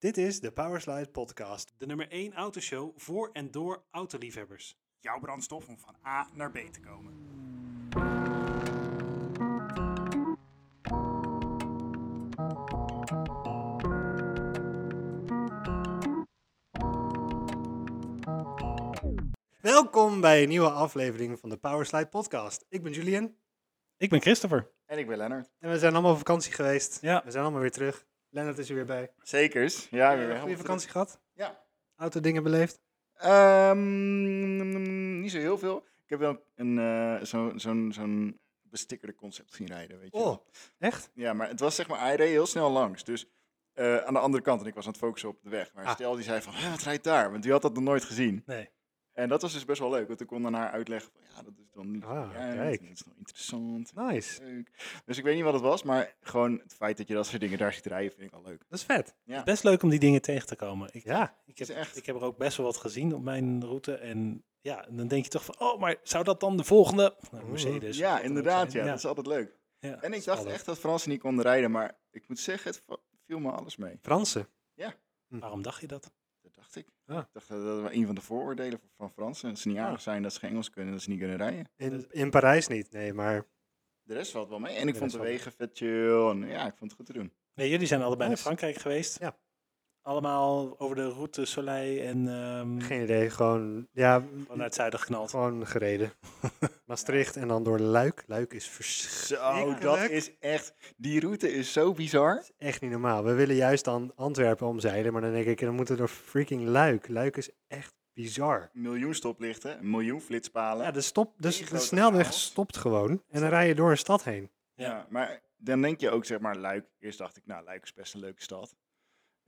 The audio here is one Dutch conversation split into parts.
Dit is de Powerslide Podcast. De nummer 1 autoshow voor en door autoliefhebbers. Jouw brandstof om van A naar B te komen. Welkom bij een nieuwe aflevering van de Powerslide Podcast. Ik ben Julian Ik ben Christopher. En ik ben Lennart. en we zijn allemaal op vakantie geweest. Ja. We zijn allemaal weer terug. Lennart is er weer bij. Zekers. Ja, weer helemaal goede vakantie gehad? Ja. Autodingen beleefd? Ehm, niet zo heel veel. Ik heb wel een, eh, zo- zo'n zo'n bestikkerde concept zien rijden, weet je Oh, echt? Ja, maar het was zeg maar, hij reed heel snel langs. Dus eh, aan de andere kant, en ik was aan het focussen op de weg. Maar Ah. stel die zei van, "Hé, wat rijdt daar? Want die had dat nog nooit gezien. Nee. En dat was dus best wel leuk, want ik kon daarna uitleggen van, ja, dat is dan niet Ah, kijk. dat is nog interessant. Nice. Leuk. Dus ik weet niet wat het was, maar gewoon het feit dat je dat soort dingen daar ziet rijden, vind ik al leuk. Dat is vet. Ja. Best leuk om die dingen tegen te komen. Ik, Ja. ik, heb, echt. ik heb er ook best wel wat gezien op mijn route. En ja, dan denk je toch van, oh, maar zou dat dan de volgende nou, Mercedes? ja, inderdaad, ja, dat is altijd leuk. ja, En ik dacht echt dat Fransen niet konden rijden, maar ik moet zeggen, het viel me alles mee. Fransen. Waarom dacht je dat? Dacht ik. Ah. Ik dacht dat dat was een van de vooroordelen van- Fransen. Dat ze niet Ah. aardig zijn, dat ze geen Engels kunnen, dat ze niet kunnen rijden. In, in Parijs niet, nee, maar... De rest valt wel mee. En ik De vond de wegen vet chill. En ja, ik vond het goed te doen. Nee, jullie zijn allebei Nice. naar Frankrijk geweest. Ja. Allemaal over de route Soleil en ehm Geen idee, gewoon... Ja, vanuit het zuiden geknald. gewoon gereden. Maastricht en dan door Luik. Luik is verschrikkelijk. Zo, dat is echt... Die route is zo bizar. echt niet normaal. We willen juist dan Antwerpen omzeilen, maar dan denk ik, dan moeten we door freaking Luik. Luik is echt bizar. Een miljoen stoplichten, een miljoen flitspalen. Ja, de, stop, dus de grote snelweg chaos. stopt gewoon en dan rij je door een stad heen. Ja, maar dan denk je ook, zeg maar, Luik. Eerst dacht ik, nou, Luik is best een leuke stad.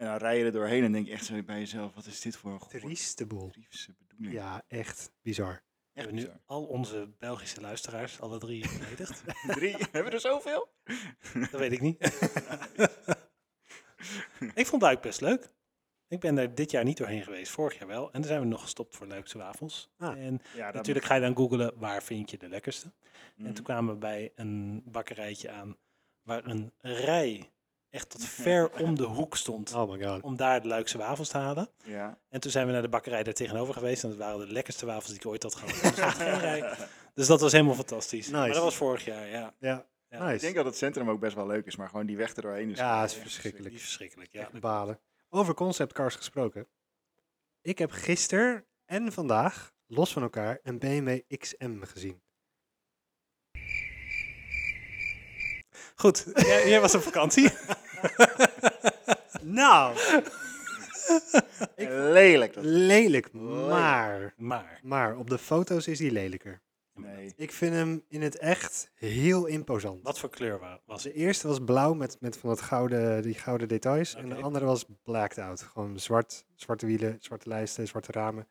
En dan rij je er doorheen en denk je echt zo bij jezelf, wat is dit voor een Trieste boel. bedoeling. Ja, echt bizar. echt We hebben nu bizar. al onze Belgische luisteraars, alle drie, beledigd. Drie, hebben we er zoveel? Dat weet ik niet. ik vond Luik best leuk. Ik ben er dit jaar niet doorheen geweest, vorig jaar wel. En dan zijn we nog gestopt voor Luikse wafels. Ah. En Ja, natuurlijk ga je dan googlen, waar vind je de lekkerste? Mhm. En toen kwamen we bij een bakkerijtje aan, waar een rij echt tot ver om de hoek stond. Oh my god. Om daar de Luikse wafels te halen. Ja. En toen zijn we naar de bakkerij daar tegenover geweest. En dat waren de lekkerste wafels die ik ooit had gehad. Dus, dat was helemaal fantastisch. Maar dat was vorig jaar, ja. Ja, Ja, nice. Ik denk dat het centrum ook best wel leuk is, maar gewoon die weg er doorheen is. Ja, is verschrikkelijk. Die verschrikkelijk, ja. Echt balen. Over conceptcars gesproken. Ik heb gisteren en vandaag, los van elkaar, een BMW XM gezien. Goed, jij, jij was op vakantie. Nou, Lelijk. Dat... lelijk, maar... Maar, Maar op de foto's is hij lelijker. Nee. Ik vind hem in het echt heel imposant. wat voor kleur wa- was De het? eerste was blauw met, met van dat gouden, die gouden details. En de Oké. andere was blacked out. Gewoon zwart, zwarte wielen, zwarte lijsten, zwarte ramen.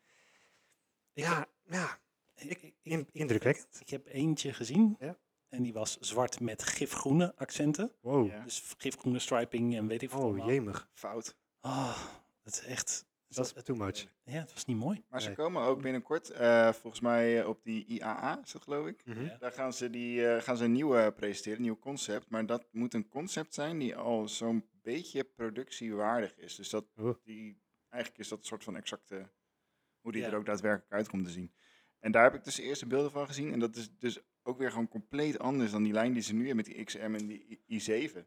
Ik Ja, ja Ik, ik, in- ik- indrukwekkend. Ik heb eentje gezien. Ja. En die was zwart met gifgroene accenten. Wow. Ja. Dus gifgroene striping en weet ik veel. Oh, allemaal. jemig. Fout. Oh, dat is echt... Dat is too much. Ja, het was niet mooi. Maar ze komen ook binnenkort, eh, volgens mij eh, op die IAA, is dat geloof ik. Mhm. Ja. Daar gaan ze, die, eh, gaan ze een nieuwe presenteren, een nieuw concept. Maar dat moet een concept zijn die al zo'n beetje productiewaardig is. Dus dat Oeh. die, eigenlijk is dat een soort van exacte, hoe die Ja. er ook daadwerkelijk uitkomt te zien. En daar heb ik dus de eerste beelden van gezien. En dat is dus ook weer gewoon compleet anders dan die lijn die ze nu hebben met die XM en die I- i7.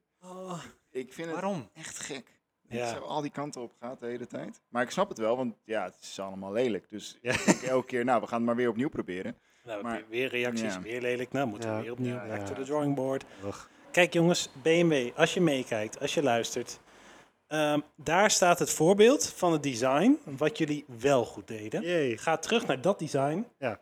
Ik vind het waarom? echt gek. Ja. Dat zo al die kanten op gaat de hele tijd. Maar ik snap het wel, want ja, het is allemaal lelijk. Dus Ja. ik denk elke keer, nou, we gaan het maar weer opnieuw proberen. Nou, Maar- weer, reacties, ja. weer lelijk. Nou, moeten we weer opnieuw. Back ja. to the drawing board. Ugh. Kijk jongens, BMW, als je meekijkt, als je luistert. Ehm, daar staat het voorbeeld van het design, wat jullie wel goed deden. Jee. Ga terug naar dat design. Ja.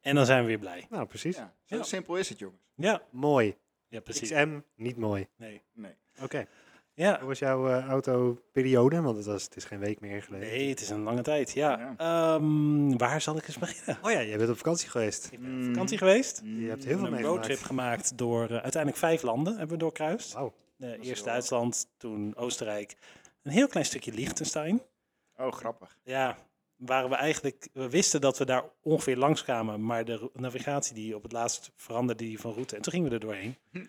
En dan zijn we weer blij. Nou, precies. Ja, zo Ja. simpel is het, jongens. Ja, Mooi. ja precies. XM, niet mooi. Nee. Nee. Oké. Ja, Hoe was jouw eh, autoperiode? Want het, was, het is geen week meer geleden. nee, het is een lange tijd. Ja. Ja. Ehm, waar zal ik eens beginnen? Oh ja, jij bent op vakantie geweest. Ik ben op vakantie geweest. Je hebt heel We veel hebben een meegemaakt. roadtrip gemaakt door eh, uiteindelijk vijf landen hebben we doorkruist. Wauw. Eh, eerst Duitsland, toen Oostenrijk. Een heel klein stukje Liechtenstein. Oh, grappig. Ja, waren we eigenlijk, we wisten dat we daar ongeveer langs kwamen, maar de navigatie die op het laatst veranderde die van route. En toen gingen we er doorheen.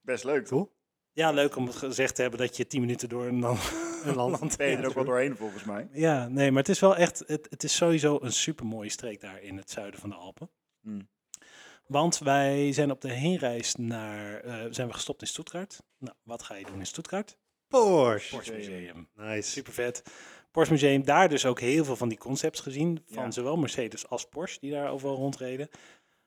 Best leuk, toch? Ja, leuk om gezegd te hebben dat je tien minuten door een, dan- Een land. Ben je er ook wel doorheen volgens mij. Ja, nee, maar het is wel echt, het, het is sowieso een super mooie streek daar in het zuiden van de Alpen. Hmm. Want wij zijn op de heenreis naar, eh, zijn we gestopt in Stuttgart. Nou, wat ga je doen in Stuttgart? Porsche. Porsche Museum. Nice. Super vet. Porsche Museum, daar dus ook heel veel van die concepts gezien. Van Ja. zowel Mercedes als Porsche, die daar overal rondreden.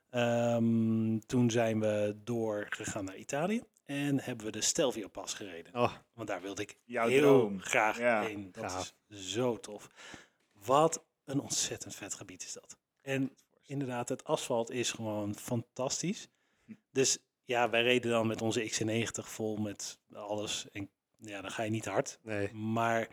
Ehm, toen zijn we doorgegaan naar Italië. En hebben we de Stelvio Pas gereden. Oh, Want daar wilde ik Jouw heel droom. graag Ja, heen. Dat gaaf. is zo tof. Wat een ontzettend vet gebied is dat. En inderdaad, het asfalt is gewoon fantastisch. Dus ja, wij reden dan met onze XC90 vol met alles. En ja, dan ga je niet hard. nee. Maar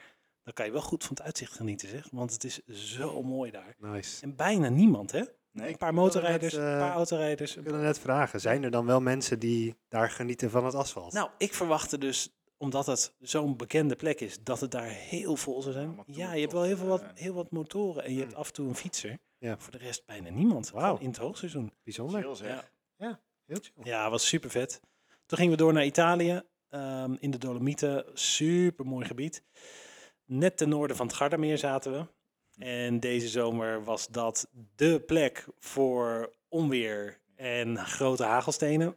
dan kan je wel goed van het uitzicht genieten, zeg. Want het is zo mooi daar. Nice. En bijna niemand, hè? Nee, Een paar motorrijders, net, een eh, paar autorijders. Ik wilde net vragen, zijn er dan wel mensen die daar genieten van het asfalt? Nou, ik verwachtte dus, omdat het zo'n bekende plek is, dat het daar heel vol zou zijn. Ja, je hebt wel heel veel, wat, eh, heel wat motoren en je hebt Hmm. af en toe een fietser. Ja. Voor de rest bijna niemand. Wauw. Gewoon In het hoogseizoen. Bijzonder. chill zeg. Ja. Heel chill. Ja, was super vet. Toen gingen we door naar Italië, ehm, in de Dolomieten. Super mooi gebied. Net ten noorden van het Gardameer zaten we. En deze zomer was dat de plek voor onweer en grote hagelstenen.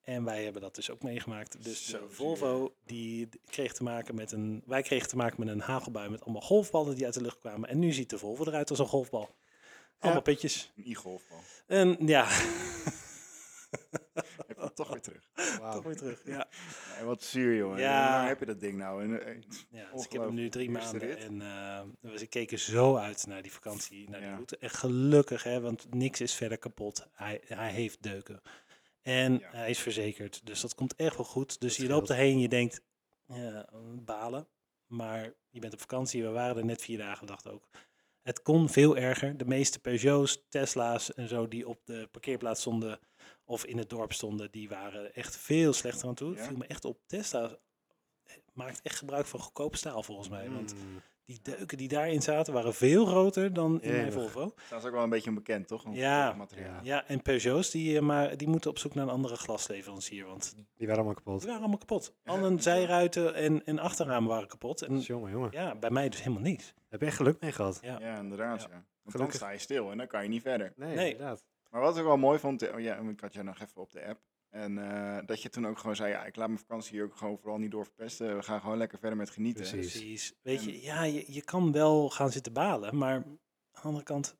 En wij hebben dat dus ook meegemaakt. Dus de Volvo die kreeg te maken met een. Wij kregen te maken met een hagelbui met allemaal golfballen die uit de lucht kwamen. En nu ziet de Volvo eruit als een golfbal. Allemaal pitjes. Een e-golfbal. En ja, Heb je toch weer terug. Wauw. toch weer terug. Ja. Nee, wat zuur, jongen. Ja. Waar heb je dat ding nou? En, eh, Ja, dus ik heb hem nu drie maanden en eh, we keken zo uit naar die vakantie, naar die Ja. route. En gelukkig, hè, want niks is verder kapot. Hij, hij heeft deuken. En Ja. hij is verzekerd, dus dat komt echt wel goed. Dus Dat je loopt erheen, je denkt, ja, balen. Maar je bent op vakantie, we waren er net vier dagen, we dachten ook. Het kon veel erger. De meeste Peugeots, Tesla's en zo die op de parkeerplaats stonden of in het dorp stonden, die waren echt veel slechter aan toe. Ja? Viel me echt op. Tesla maakt echt gebruik van goedkope staal volgens mij. Want Mm. Die deuken die daarin zaten waren veel groter dan in mijn. Volvo. Dat is ook wel een beetje onbekend, toch? Om Ja. het materiaal. Ja, en Peugeots die, eh, maar, die moeten op zoek naar een andere glasleverancier. Want Die waren allemaal kapot. die waren allemaal kapot. Ja, Al een bizar. zijruiten en, en achterramen waren kapot. En Jongen, jongen. ja, bij mij dus helemaal niks. Heb je echt geluk mee gehad? Ja. Ja, inderdaad, ja. Want dan sta je stil en dan kan je niet verder. Nee, Nee. inderdaad. Maar wat ik wel mooi vond, oh ja, ik had jou nog even op de app. En eh, dat je toen ook gewoon zei, ja, ik laat mijn vakantie hier ook gewoon vooral niet door verpesten. We gaan gewoon lekker verder met genieten. Precies. Precies. Weet En- je, ja, je, je kan wel gaan zitten balen, maar aan de andere kant,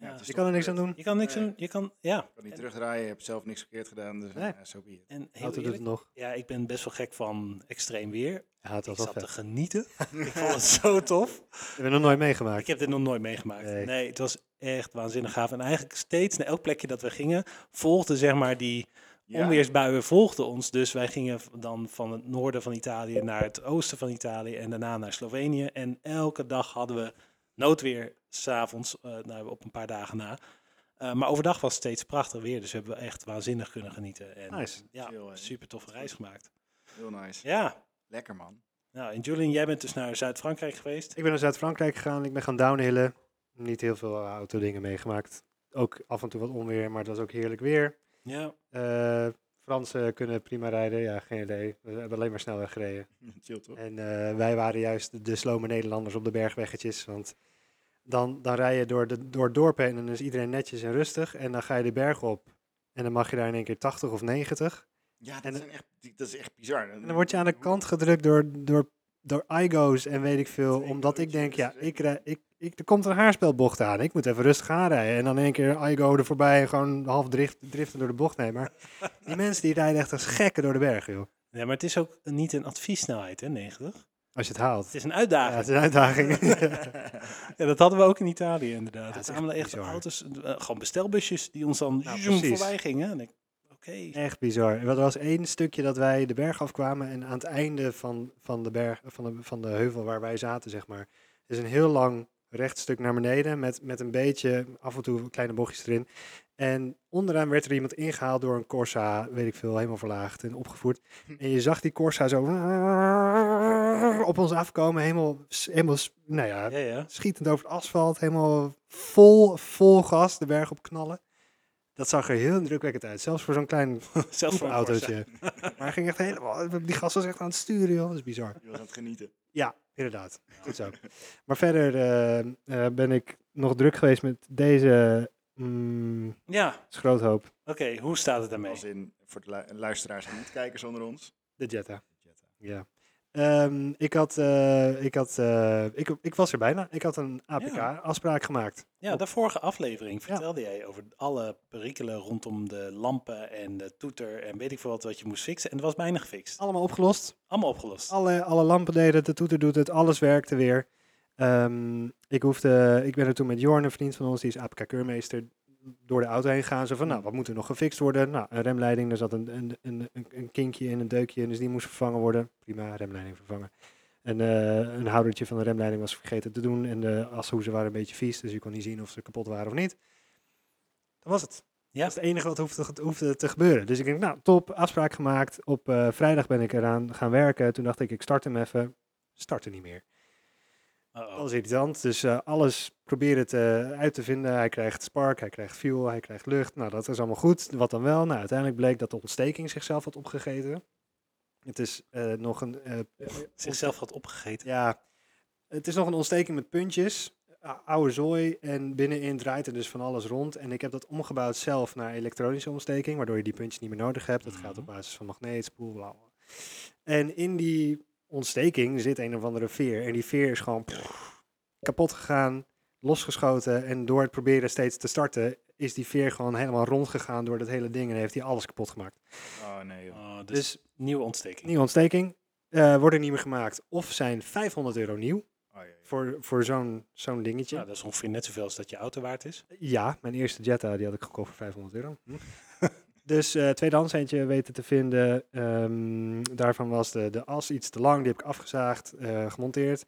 Ja, Je kan er niks aan doen. je kan niks Nee. doen. Je kan, ja. Ik kan niet terugdraaien, je hebt zelf niks verkeerd gedaan, dus Nee. ja, zo be it. En het nog. ja, ik ben best wel gek van extreem weer. Ja, het was Ik zat te genieten. ik vond het zo tof. Heb je nog nooit meegemaakt? Ik heb dit nog nooit meegemaakt. Nee. Nee. het was echt waanzinnig gaaf. En eigenlijk steeds, naar elk plekje dat we gingen, volgde zeg maar die Ja. onweersbuien volgden ons. Dus wij gingen dan van het noorden van Italië naar het oosten van Italië en daarna naar Slovenië. En elke dag hadden we noodweer, s'avonds, uh, nou, op een paar dagen na. Uh, maar overdag was het steeds prachtig weer, dus hebben we echt waanzinnig kunnen genieten. En Nice. ja, Chill, hè? super toffe reis gemaakt. Heel nice. Ja, Lekker man. nou, en Julian, jij bent dus naar Zuid-Frankrijk geweest. Ik ben naar Zuid-Frankrijk gegaan. Ik ben gaan downhillen. Niet heel veel autodingen meegemaakt. Ook af en toe wat onweer, maar het was ook heerlijk weer. Ja, Eh Fransen kunnen prima rijden. Ja, geen idee. We hebben alleen maar snelweg gereden. Chill toch? En eh, wij waren juist de, slome Nederlanders op de bergweggetjes. Want dan, dan rij je door, de, door het dorp heen en dan is iedereen netjes en rustig. En dan ga je de berg op. En dan mag je daar in één keer 80 of 90. Ja, dat, En- zijn echt, dat is echt bizar. En dan word je aan de kant gedrukt door, door, door iGo's en weet ik veel. Omdat ik denk, ja, ik, rij- ik, ik, er komt een haarspelbocht aan. Ik moet even rustig aanrijden. En dan in één keer iGo er voorbij en gewoon half drift, driften door de bocht. Nee, maar die mensen die rijden echt als gekken door de berg, joh. ja maar het is ook niet een adviessnelheid, hè, 90. Als je het haalt. Het is een Ja, uitdaging. het is een uitdaging. Ja, dat hadden we ook in Italië inderdaad. het kwamen echt echt auto's, eh, gewoon bestelbusjes die ons dan Nou, voorbij gingen. En ik, oké. Echt bizar. Er was één stukje dat wij de berg afkwamen en aan het einde van, van, de, berg, van, de, van de heuvel waar wij zaten, zeg maar, is een heel lang rechtstuk naar beneden met, met een beetje af en toe kleine bochtjes erin. En onderaan werd er iemand ingehaald door een Corsa, weet ik veel, helemaal verlaagd en opgevoerd. En je zag die Corsa zo op ons afkomen, helemaal, helemaal nou ja, Ja, ja. schietend over het asfalt, helemaal vol, vol gas de berg op knallen. Dat zag er heel indrukwekkend uit, zelfs voor zo'n klein Zelfs voor autootje. maar hij ging echt helemaal, die gast was echt aan het sturen, joh. Dat is bizar. Je was aan het genieten. Ja, inderdaad. Goed zo. Maar verder eh, eh, ben ik nog druk geweest met deze mm, Ja, schroothoop, oké. Hoe staat het daarmee? Als in, voor de lu- luisteraars en niet-kijkers onder ons. de Jetta. Jetta. Ja. Ehm, ik, had, eh, ik, had, eh, ik, ik was er bijna. Ik had een APK-afspraak gemaakt. Ja, de vorige aflevering Ja. vertelde jij over alle perikelen rondom de lampen en de toeter en weet ik veel wat wat je moest fixen. En het was bijna gefixt. Allemaal opgelost. Allemaal opgelost. Alle, alle lampen deden het, de toeter doet het, alles werkte weer. Ehm, ik, hoefde, ik ben er toen met Jorn, een vriend van ons, die is APK-keurmeester, door de auto heen gaan. Zo van, nou, wat moet er nog gefixt worden? Nou, een remleiding, daar zat een, een, een, een, kinkje in, een deukje in, dus die moest vervangen worden. Prima, remleiding vervangen. En eh, een houdertje van de remleiding was vergeten te doen en de ashoezen waren een beetje vies, dus je kon niet zien of ze kapot waren of niet. Dat was het. Ja. Dat is het enige wat hoefde, hoefde te gebeuren. Dus ik denk, nou, top, afspraak gemaakt. Op eh, vrijdag ben ik eraan gaan werken. Toen dacht ik, ik start hem even. Startte niet meer. Uh-oh. Dat is irritant. Dus eh, alles proberen te, uit te vinden. Hij krijgt spark, hij krijgt fuel, hij krijgt lucht. Nou, dat is allemaal goed. Wat dan wel? Nou, uiteindelijk bleek dat de ontsteking zichzelf had opgegeten. Het is eh, nog een... eh, eh, Zichzelf had opgegeten. ja, het is nog een ontsteking met puntjes. Oude zooi en binnenin draait er dus van alles rond. En ik heb dat omgebouwd zelf naar elektronische ontsteking, waardoor je die puntjes niet meer nodig hebt. Dat gaat op Mhm. basis van magneetspoel, bla bla. En in die ontsteking zit een of andere veer. En die veer is gewoon pff, kapot gegaan, losgeschoten. En door het proberen steeds te starten, is die veer gewoon helemaal rondgegaan door dat hele ding. En heeft hij alles kapot gemaakt. Oh nee, joh. Oh, dus, Dus nieuwe ontsteking. nieuwe ontsteking. eh wordt er niet meer gemaakt. Of zijn 500 euro nieuw Oh, jee. voor, voor zo'n zo'n dingetje. Nou, dat is ongeveer net zoveel als dat je auto waard is. Ja, mijn eerste Jetta die had ik gekocht voor 500 euro. Hm. Dus eh tweedehands eentje weten te vinden. Ehm, daarvan was de, de as iets te lang. Die heb ik afgezaagd, eh, gemonteerd.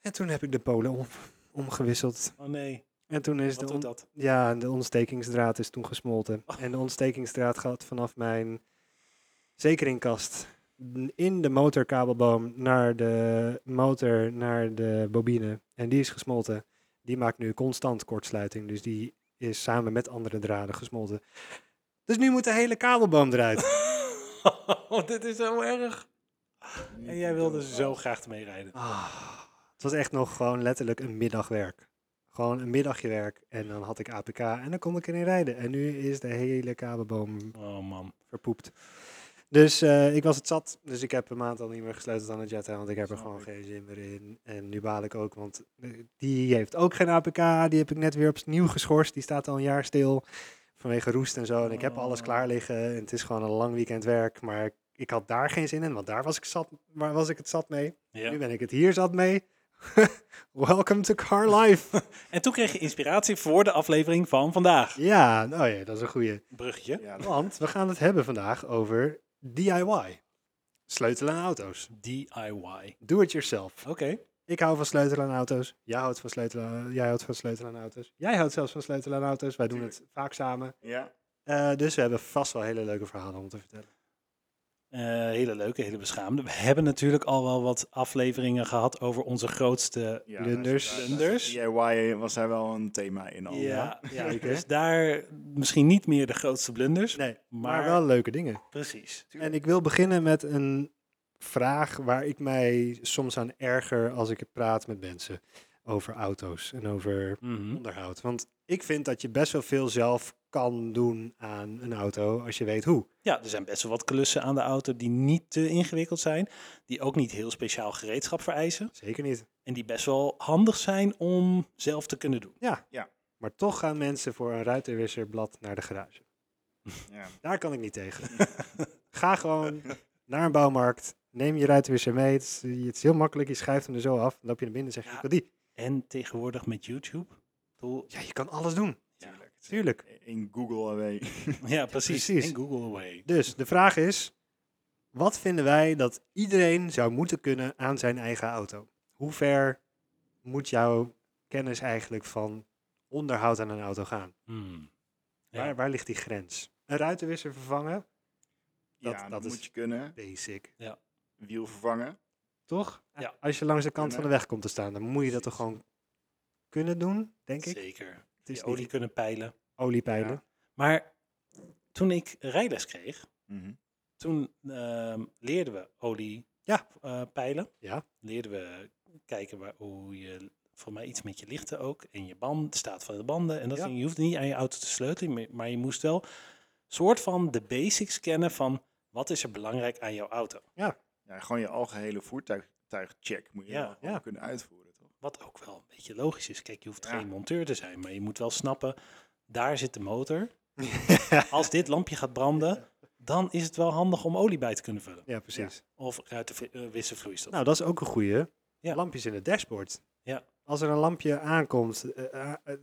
En toen heb ik de polen om, omgewisseld. Oh nee, En toen is wat de, dat? ja, de ontstekingsdraad is toen gesmolten. Oh. En de ontstekingsdraad gaat vanaf mijn zekeringkast in de motorkabelboom naar de motor, naar de bobine. En die is gesmolten. Die maakt nu constant kortsluiting. Dus die is samen met andere draden gesmolten. Dus nu moet de hele kabelboom eruit. oh, dit is zo erg. En jij wilde zo graag mee rijden. Ah, het was echt nog gewoon letterlijk een middagwerk. Gewoon een middagje werk. En dan had ik APK en dan kon ik erin rijden. En nu is de hele kabelboom Oh man. verpoept. Dus eh, ik was het zat. Dus ik heb een maand al niet meer gesleuteld aan de Jetta. Want ik heb er gewoon geen zin meer in. En nu baal ik ook. Want eh, die heeft ook geen APK. Die heb ik net weer opnieuw geschorst. Die staat al een jaar stil. Vanwege roest en zo. En ik heb alles Oh. klaar liggen. En het is gewoon een lang weekend werk. Maar ik had daar geen zin in. Want daar was ik, zat, waar was ik het zat mee. Ja. Nu ben ik het hier zat mee. Welcome to Car Life. En toen kreeg je inspiratie voor de aflevering van vandaag. ja, oh ja, dat is een goeie. Bruggetje. Ja, Want we gaan het hebben vandaag over DIY. Sleutelen aan auto's. DIY. Do it yourself. Oké. Ik hou van sleutelen aan auto's. Jij houdt van sleutelen aan, jij houdt van sleutelen aan auto's. Jij houdt zelfs van sleutelen aan auto's. Wij doen het vaak samen. ja. Eh, dus we hebben vast wel hele leuke verhalen om te vertellen. Eh, hele leuke, hele beschaamde. We hebben natuurlijk al wel wat afleveringen gehad over onze grootste. ja Blunders. Blunders. DIY was daar wel een thema in al. Ja, ja zeker. dus daar misschien niet meer de grootste blunders. Nee, maar, maar wel leuke dingen. Precies. En ik wil beginnen met een vraag waar ik mij soms aan erger als ik praat met mensen over auto's en over Mhm. onderhoud. Want ik vind dat je best wel veel zelf kan doen aan een auto als je weet hoe. Ja, er zijn best wel wat klussen aan de auto die niet te ingewikkeld zijn. Die ook niet heel speciaal gereedschap vereisen. Zeker niet. En die best wel handig zijn om zelf te kunnen doen. Maar toch gaan mensen voor een ruitenwisserblad naar de garage. Ja. Daar kan ik niet tegen. Ga gewoon naar een bouwmarkt. Neem je ruitenwisser mee. Het is, het is heel makkelijk. Je schuift hem er zo af. Dan loop je naar binnen en zeg je, Ja. ik wil die. En tegenwoordig met YouTube. Ja, je kan alles doen. Tuurlijk. Tuurlijk. In Google away. Ja, precies. Precies. In Google Away. Dus de vraag is, wat vinden wij dat iedereen zou moeten kunnen aan zijn eigen auto? Hoe ver moet jouw kennis eigenlijk van onderhoud aan een auto gaan? Hmm. Ja. Waar, waar ligt die grens? Een ruitenwisser vervangen? Dat- ja, dat dat is- moet je kunnen. Basic. Wiel vervangen. Toch? Ja. Als je langs de kant van de Kunnen. weg komt te staan, dan moet je dat toch gewoon kunnen doen, denk ik. Zeker. Het is Die olie niet kunnen peilen. oliepijlen. Ja. Maar toen ik rijles kreeg, Mhm. toen ehm, leerden we olie Ja. eh, peilen. Ja. Leerden we kijken waar, hoe je, voor mij iets met je lichten ook. En je band, de staat van de banden. En dat Ja. ding, je hoeft niet aan je auto te sleutelen, maar- maar je moest wel soort van de basics kennen van wat is er belangrijk aan jouw auto. Ja, gewoon je algehele voertuigcheck moet je Ja, ja. kunnen uitvoeren, toch? Wat ook wel een beetje logisch is. Kijk, je hoeft Ja. geen monteur te zijn, maar je moet wel snappen, daar zit de motor. Als dit lampje gaat branden, dan is het wel handig om olie bij te kunnen vullen. ja, precies. Of ruitenwisselvloeistof. Nou, dat is ook een goeie. Ja. Lampjes in het dashboard. Ja. Als er een lampje aankomt, eh, eh, eh,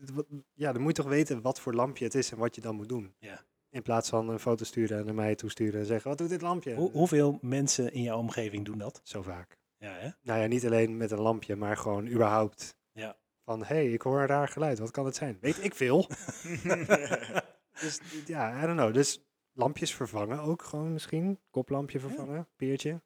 ja, dan moet je toch weten wat voor lampje het is en wat je dan moet doen. Ja. In plaats van een foto sturen en naar mij toesturen en zeggen, wat doet dit lampje? Hoe, hoeveel mensen in jouw omgeving doen dat? Zo vaak. Ja, hè? Nou ja, niet alleen met een lampje, maar gewoon überhaupt. Ja. Van, hé, hey, ik hoor een raar geluid, wat kan het zijn? Weet ik veel. dus ja, I don't know. Dus lampjes vervangen ook gewoon misschien. Koplampje vervangen, peertje.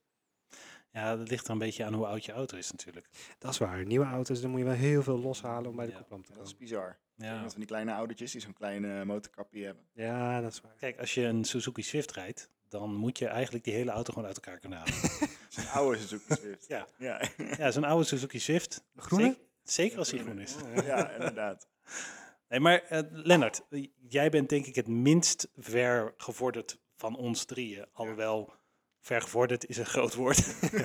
Ja, dat ligt er een beetje aan hoe oud je auto is natuurlijk. Dat is waar. Nieuwe auto's, dan moet je wel heel veel loshalen om bij de Ja. koplamp te dat is komen. bizar. Ja. Van die kleine oudertjes die zo'n kleine motorkapje hebben. Ja, dat is waar. Kijk, als je een Suzuki Swift rijdt, dan moet je eigenlijk die hele auto gewoon uit elkaar kunnen halen. Dat is een oude Suzuki Swift. Ja. Ja. ja, zo'n oude Suzuki Swift. Groene? Zeker, zeker als die groen is. ja, inderdaad. Nee, maar eh, Lennart, eh, jij bent denk ik het minst ver gevorderd van ons drieën. Alhoewel, ver gevorderd is een groot woord.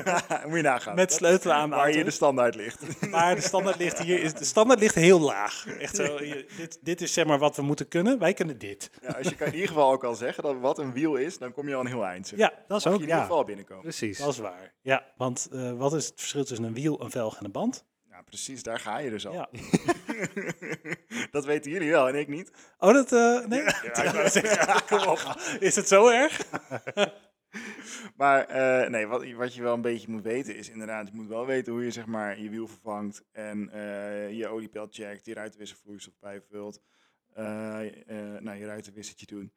Moet je nagaan. Met sleutelen aan de Waar hier de standaard ligt. Maar de standaard ligt hier, is, de standaard ligt heel laag. Echt zo, je- dit, dit is zeg maar wat we moeten kunnen. Wij kunnen dit. Ja, als je kan in ieder geval ook al zeggen dat wat een wiel is, dan kom je al een heel eind. Ja, Dat is Mag ook, je in ieder ja. geval binnenkomen. Precies. dat is waar. Ja, want eh, wat is het verschil tussen een wiel, een velg en een band? Ja, precies, daar ga je dus al. Ja. dat weten jullie wel en ik niet. Oh, dat... eh, nee? Ik wou zeggen, kom op. Is het zo erg? Maar eh, nee, wat, wat je wel een beetje moet weten is inderdaad, je moet wel weten hoe je zeg maar je wiel vervangt en eh, je oliepel checkt, je ruitenwisselvloeistof bijvult, eh, nou, je ruitenwissertje doen.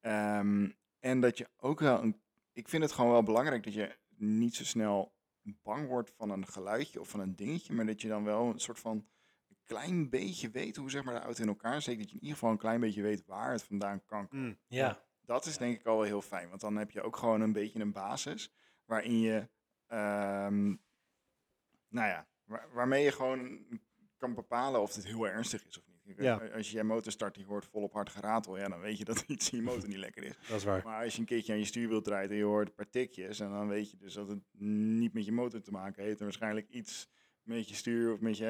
Ehm, en dat je ook wel, een, ik vind het gewoon wel belangrijk dat je niet zo snel bang wordt van een geluidje of van een dingetje, maar dat je dan wel een soort van een klein beetje weet hoe zeg maar de auto in elkaar steekt, dat je in ieder geval een klein beetje weet waar het vandaan kan. Mm. Ja. Dat is denk ik al wel heel fijn, want dan heb je ook gewoon een beetje een basis waarin je, ehm, nou ja, waar- waarmee je gewoon kan bepalen of dit heel ernstig is of niet. Ja. Als je je motor start en je hoort volop hard geratel, ja, dan weet je dat iets in je motor niet lekker is. Dat is waar. Maar als je een keertje aan je stuurwiel draait en je hoort een paar tikjes, en dan weet je dus dat het niet met je motor te maken heeft, en waarschijnlijk iets met je stuur of met, je,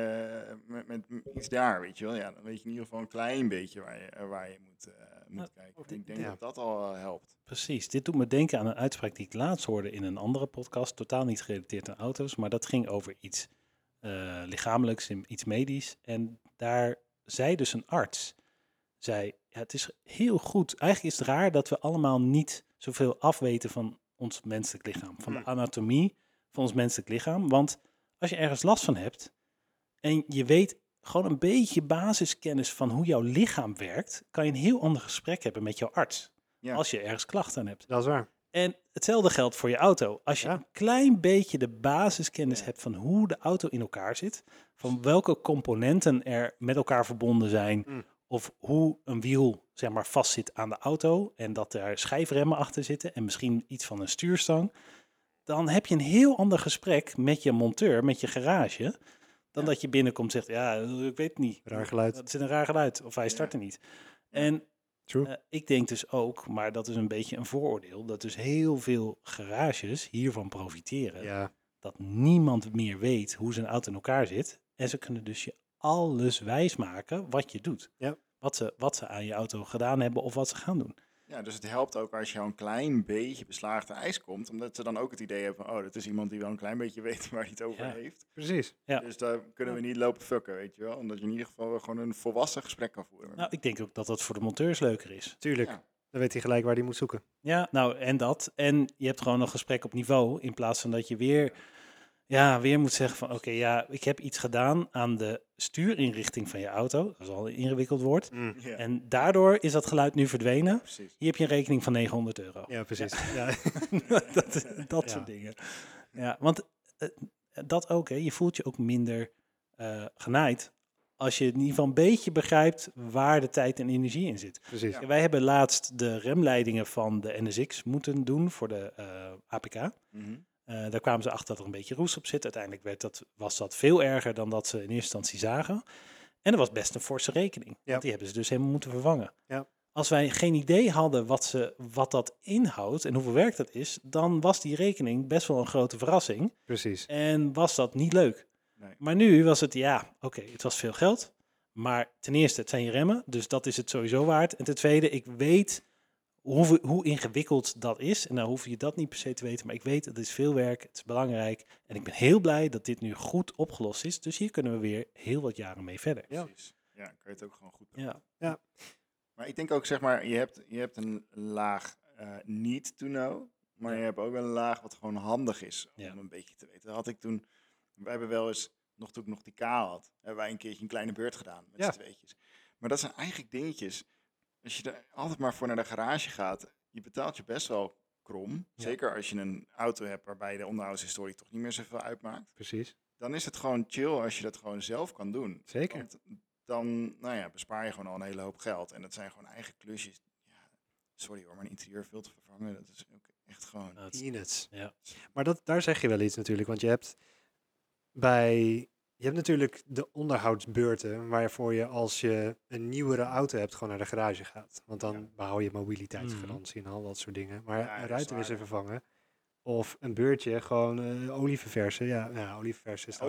eh, met, met iets daar, weet je wel. Ja, dan weet je in ieder geval een klein beetje waar je, waar je moet, eh, moet Nou, kijken. dit- ik denk ja. dat dat al eh, helpt. Precies. Dit doet me denken aan een uitspraak die ik laatst hoorde in een andere podcast. Totaal niet gerelateerd aan auto's, maar dat ging over iets eh, lichamelijks, in- iets medisch. En daar zei dus een arts, zei, ja, het is heel goed. Eigenlijk is het raar dat we allemaal niet zoveel afweten van ons menselijk lichaam. Van de Hmm. anatomie van ons menselijk lichaam. Want als je ergens last van hebt en je weet gewoon een beetje basiskennis van hoe jouw lichaam werkt, kan je een heel ander gesprek hebben met jouw arts Ja. als je ergens klachten aan hebt. Dat is waar. En hetzelfde geldt voor je auto. Als je Ja. een klein beetje de basiskennis Ja. hebt van hoe de auto in elkaar zit, van welke componenten er met elkaar verbonden zijn, Mm. of hoe een wiel zeg maar vastzit aan de auto en dat er schijfremmen achter zitten en misschien iets van een stuurstang, dan heb je een heel ander gesprek met je monteur, met je garage, dan Ja. dat je binnenkomt en zegt, ja, ik weet het niet. Raar geluid. Het zit een raar geluid of hij Ja. start er niet. En eh, ik denk dus ook, maar dat is een beetje een vooroordeel, dat dus heel veel garages hiervan profiteren. Ja, Dat niemand meer weet hoe zijn auto in elkaar zit. En ze kunnen dus je alles wijsmaken wat je doet. Ja. Wat, ze, wat ze aan je auto gedaan hebben of wat ze gaan doen. Ja, dus het helpt ook als je al een klein beetje beslaagde ijs komt, omdat ze dan ook het idee hebben van, oh, dat is iemand die wel een klein beetje weet waar hij het over Ja. heeft. precies. Ja. Dus daar kunnen we niet lopen fucken, weet je wel. Omdat je in ieder geval wel gewoon een volwassen gesprek kan voeren. Nou, ik denk ook dat dat voor de monteurs leuker is. Tuurlijk. Ja. Dan weet hij gelijk waar hij moet zoeken. Ja, nou en dat. En je hebt gewoon een gesprek op niveau in plaats van dat je weer, ja, weer moet zeggen van oké, ja, ik heb iets gedaan aan de stuurinrichting van je auto. Dat is al een ingewikkeld woord. Mm. En daardoor is dat geluid nu verdwenen. precies. Hier heb je een rekening van 900 euro. Ja, precies. Ja. dat dat Ja. soort dingen. Ja, want eh, dat ook, hè. Je voelt je ook minder eh, genaaid als je in ieder geval een beetje begrijpt waar de tijd en energie in zit. precies. Ja. Wij hebben laatst de remleidingen van de NSX moeten doen voor de eh, APK. Mhm. Eh, daar kwamen ze achter dat er een beetje roest op zit. Uiteindelijk werd dat, was dat veel erger dan dat ze in eerste instantie zagen. En dat was best een forse rekening. Ja. Want die hebben ze dus helemaal moeten vervangen. Ja. Als wij geen idee hadden wat, ze, wat dat inhoudt en hoeveel werk dat is, dan was die rekening best wel een grote verrassing. Precies. En was dat niet leuk. Nee. Maar nu was het, ja, oké, het was veel geld. Maar ten eerste, het zijn je remmen, dus dat is het sowieso waard. En ten tweede, ik weet hoe, hoe ingewikkeld dat is. En nou hoef je dat niet per se te weten, maar ik weet, het is veel werk, het is belangrijk. En ik ben heel blij dat dit nu goed opgelost is. Dus hier kunnen we weer heel wat jaren mee verder. Ja. Precies. Ja, kan je het ook gewoon goed Ja, Maar ik denk ook, zeg maar, je hebt, je hebt een laag eh need to know, maar je hebt ook een laag wat gewoon handig is om Ja. een beetje te weten. Dat had ik toen, wij hebben wel eens, nog toen ik nog die K had, hebben wij een keertje een kleine beurt gedaan met Ja. z'n tweetjes. Maar dat zijn eigenlijk dingetjes, als je er altijd maar voor naar de garage gaat, je betaalt je best wel krom. Ja. Zeker als je een auto hebt waarbij de onderhoudshistorie toch niet meer zoveel uitmaakt. Precies. Dan is het gewoon chill als je dat gewoon zelf kan doen. Zeker. Want dan nou ja, bespaar je gewoon al een hele hoop geld. En dat zijn gewoon eigen klusjes. Ja, sorry hoor, maar een interieurfilter vervangen, dat is ook echt gewoon... het- Peanuts. ja. Maar dat, daar zeg je wel iets natuurlijk, want je hebt bij... Je hebt natuurlijk de onderhoudsbeurten waarvoor je als je een nieuwere auto hebt gewoon naar de garage gaat. Want dan Ja. behoud je mobiliteitsgarantie en al dat soort dingen. Maar Ja, ruitenwisser waar. vervangen of een beurtje gewoon eh olie verversen. Ja, ja olie verversen is wel...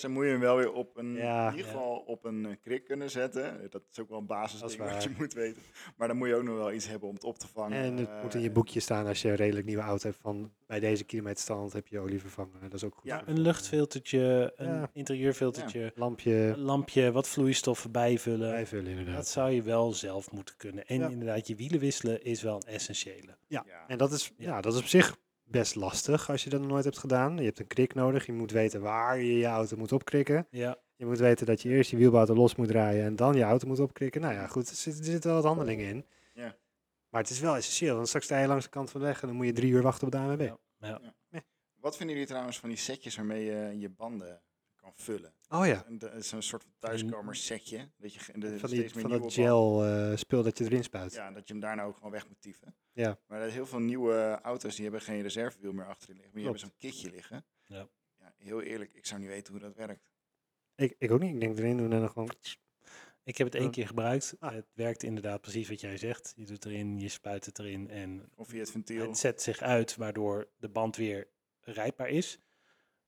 dan moet je hem wel weer op een, Ja. in ieder Ja. geval op een eh, krik kunnen zetten. Dat is ook wel een Dat basisding is wat waar. je moet weten. Maar dan moet je ook nog wel iets hebben om het op te vangen. En het moet in je Eh, boekje staan als je een redelijk nieuwe auto hebt van bij deze kilometerstand heb je olie vervangen. Dat is ook goed. Ja, Een luchtfiltertje, een Ja. interieurfiltertje, Lampje een lampje, wat vloeistoffen bijvullen. bijvullen inderdaad. Dat zou je wel zelf moeten kunnen. En Ja. inderdaad, je wielen wisselen is wel een essentiële. Ja, Ja. en dat is, Ja. ja. dat is op zich best lastig als je dat nog nooit hebt gedaan. Je hebt een krik nodig. Je moet weten waar je je auto moet opkrikken. Ja, Je moet weten dat je eerst je wielbouter los moet draaien en dan je auto moet opkrikken. Nou ja, goed, er zitten er zitten wel wat handelingen in. Ja. Maar het is wel essentieel, want straks sta je langs de kant van de weg en dan moet je drie uur wachten op de ANWB. Ja. ja. Wat vinden jullie trouwens van die setjes waarmee je je banden kan vullen? Oh ja, En dat is een soort van thuiskomersetje. Dat je de, van, die, van dat gel eh, spul dat je erin spuit. Ja, dat je hem daarna ook gewoon weg moet tyfen. Ja. Maar dat heel veel nieuwe auto's die hebben geen reservewiel meer achterin liggen. Maar die Klopt. hebben zo'n kitje liggen. Ja. ja. Heel eerlijk, ik zou niet weten hoe dat werkt. Ik, ik ook niet, ik denk erin doen en dan gewoon... Ik heb het één keer gebruikt. Ah. Het werkt inderdaad precies wat jij zegt. Je doet erin, je spuit het erin en Of via het ventiel. het zet zich uit, waardoor de band weer rijdbaar is.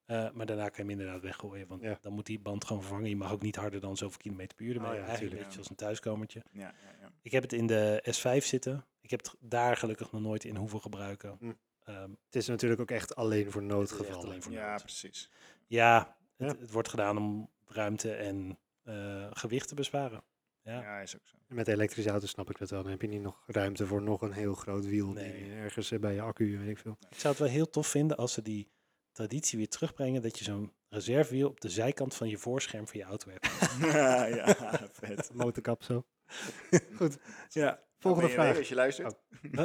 Eh, maar daarna kan je hem inderdaad weggooien, want Ja. dan moet die band gewoon vervangen. Je mag ook niet harder dan zoveel kilometer per uur. ermee. Oh ja, Eigenlijk een tuurlijk. beetje als een thuiskomertje. Ja, ja, ja. Ik heb het in de S5 zitten. Ik heb het daar gelukkig nog nooit in hoeven gebruiken. Hm. Ehm, Het is natuurlijk ook echt alleen voor noodgevallen. alleen voor ja nood. precies. Ja, het, Ja. het wordt gedaan om ruimte en eh, gewicht te besparen. Ja. Ja, is ook zo. En Met elektrische auto's snap ik dat wel. Dan heb je niet nog ruimte voor nog een heel groot wiel die Nee. ergens eh, bij je accu, weet ik veel. Ik zou het wel heel tof vinden als ze die traditie weer terugbrengen. Dat je zo'n reservewiel op de zijkant van je voorscherm van je auto hebt. ja, vet. Motorkap zo. Goed, ja. volgende BMW, vraag. Als je luistert.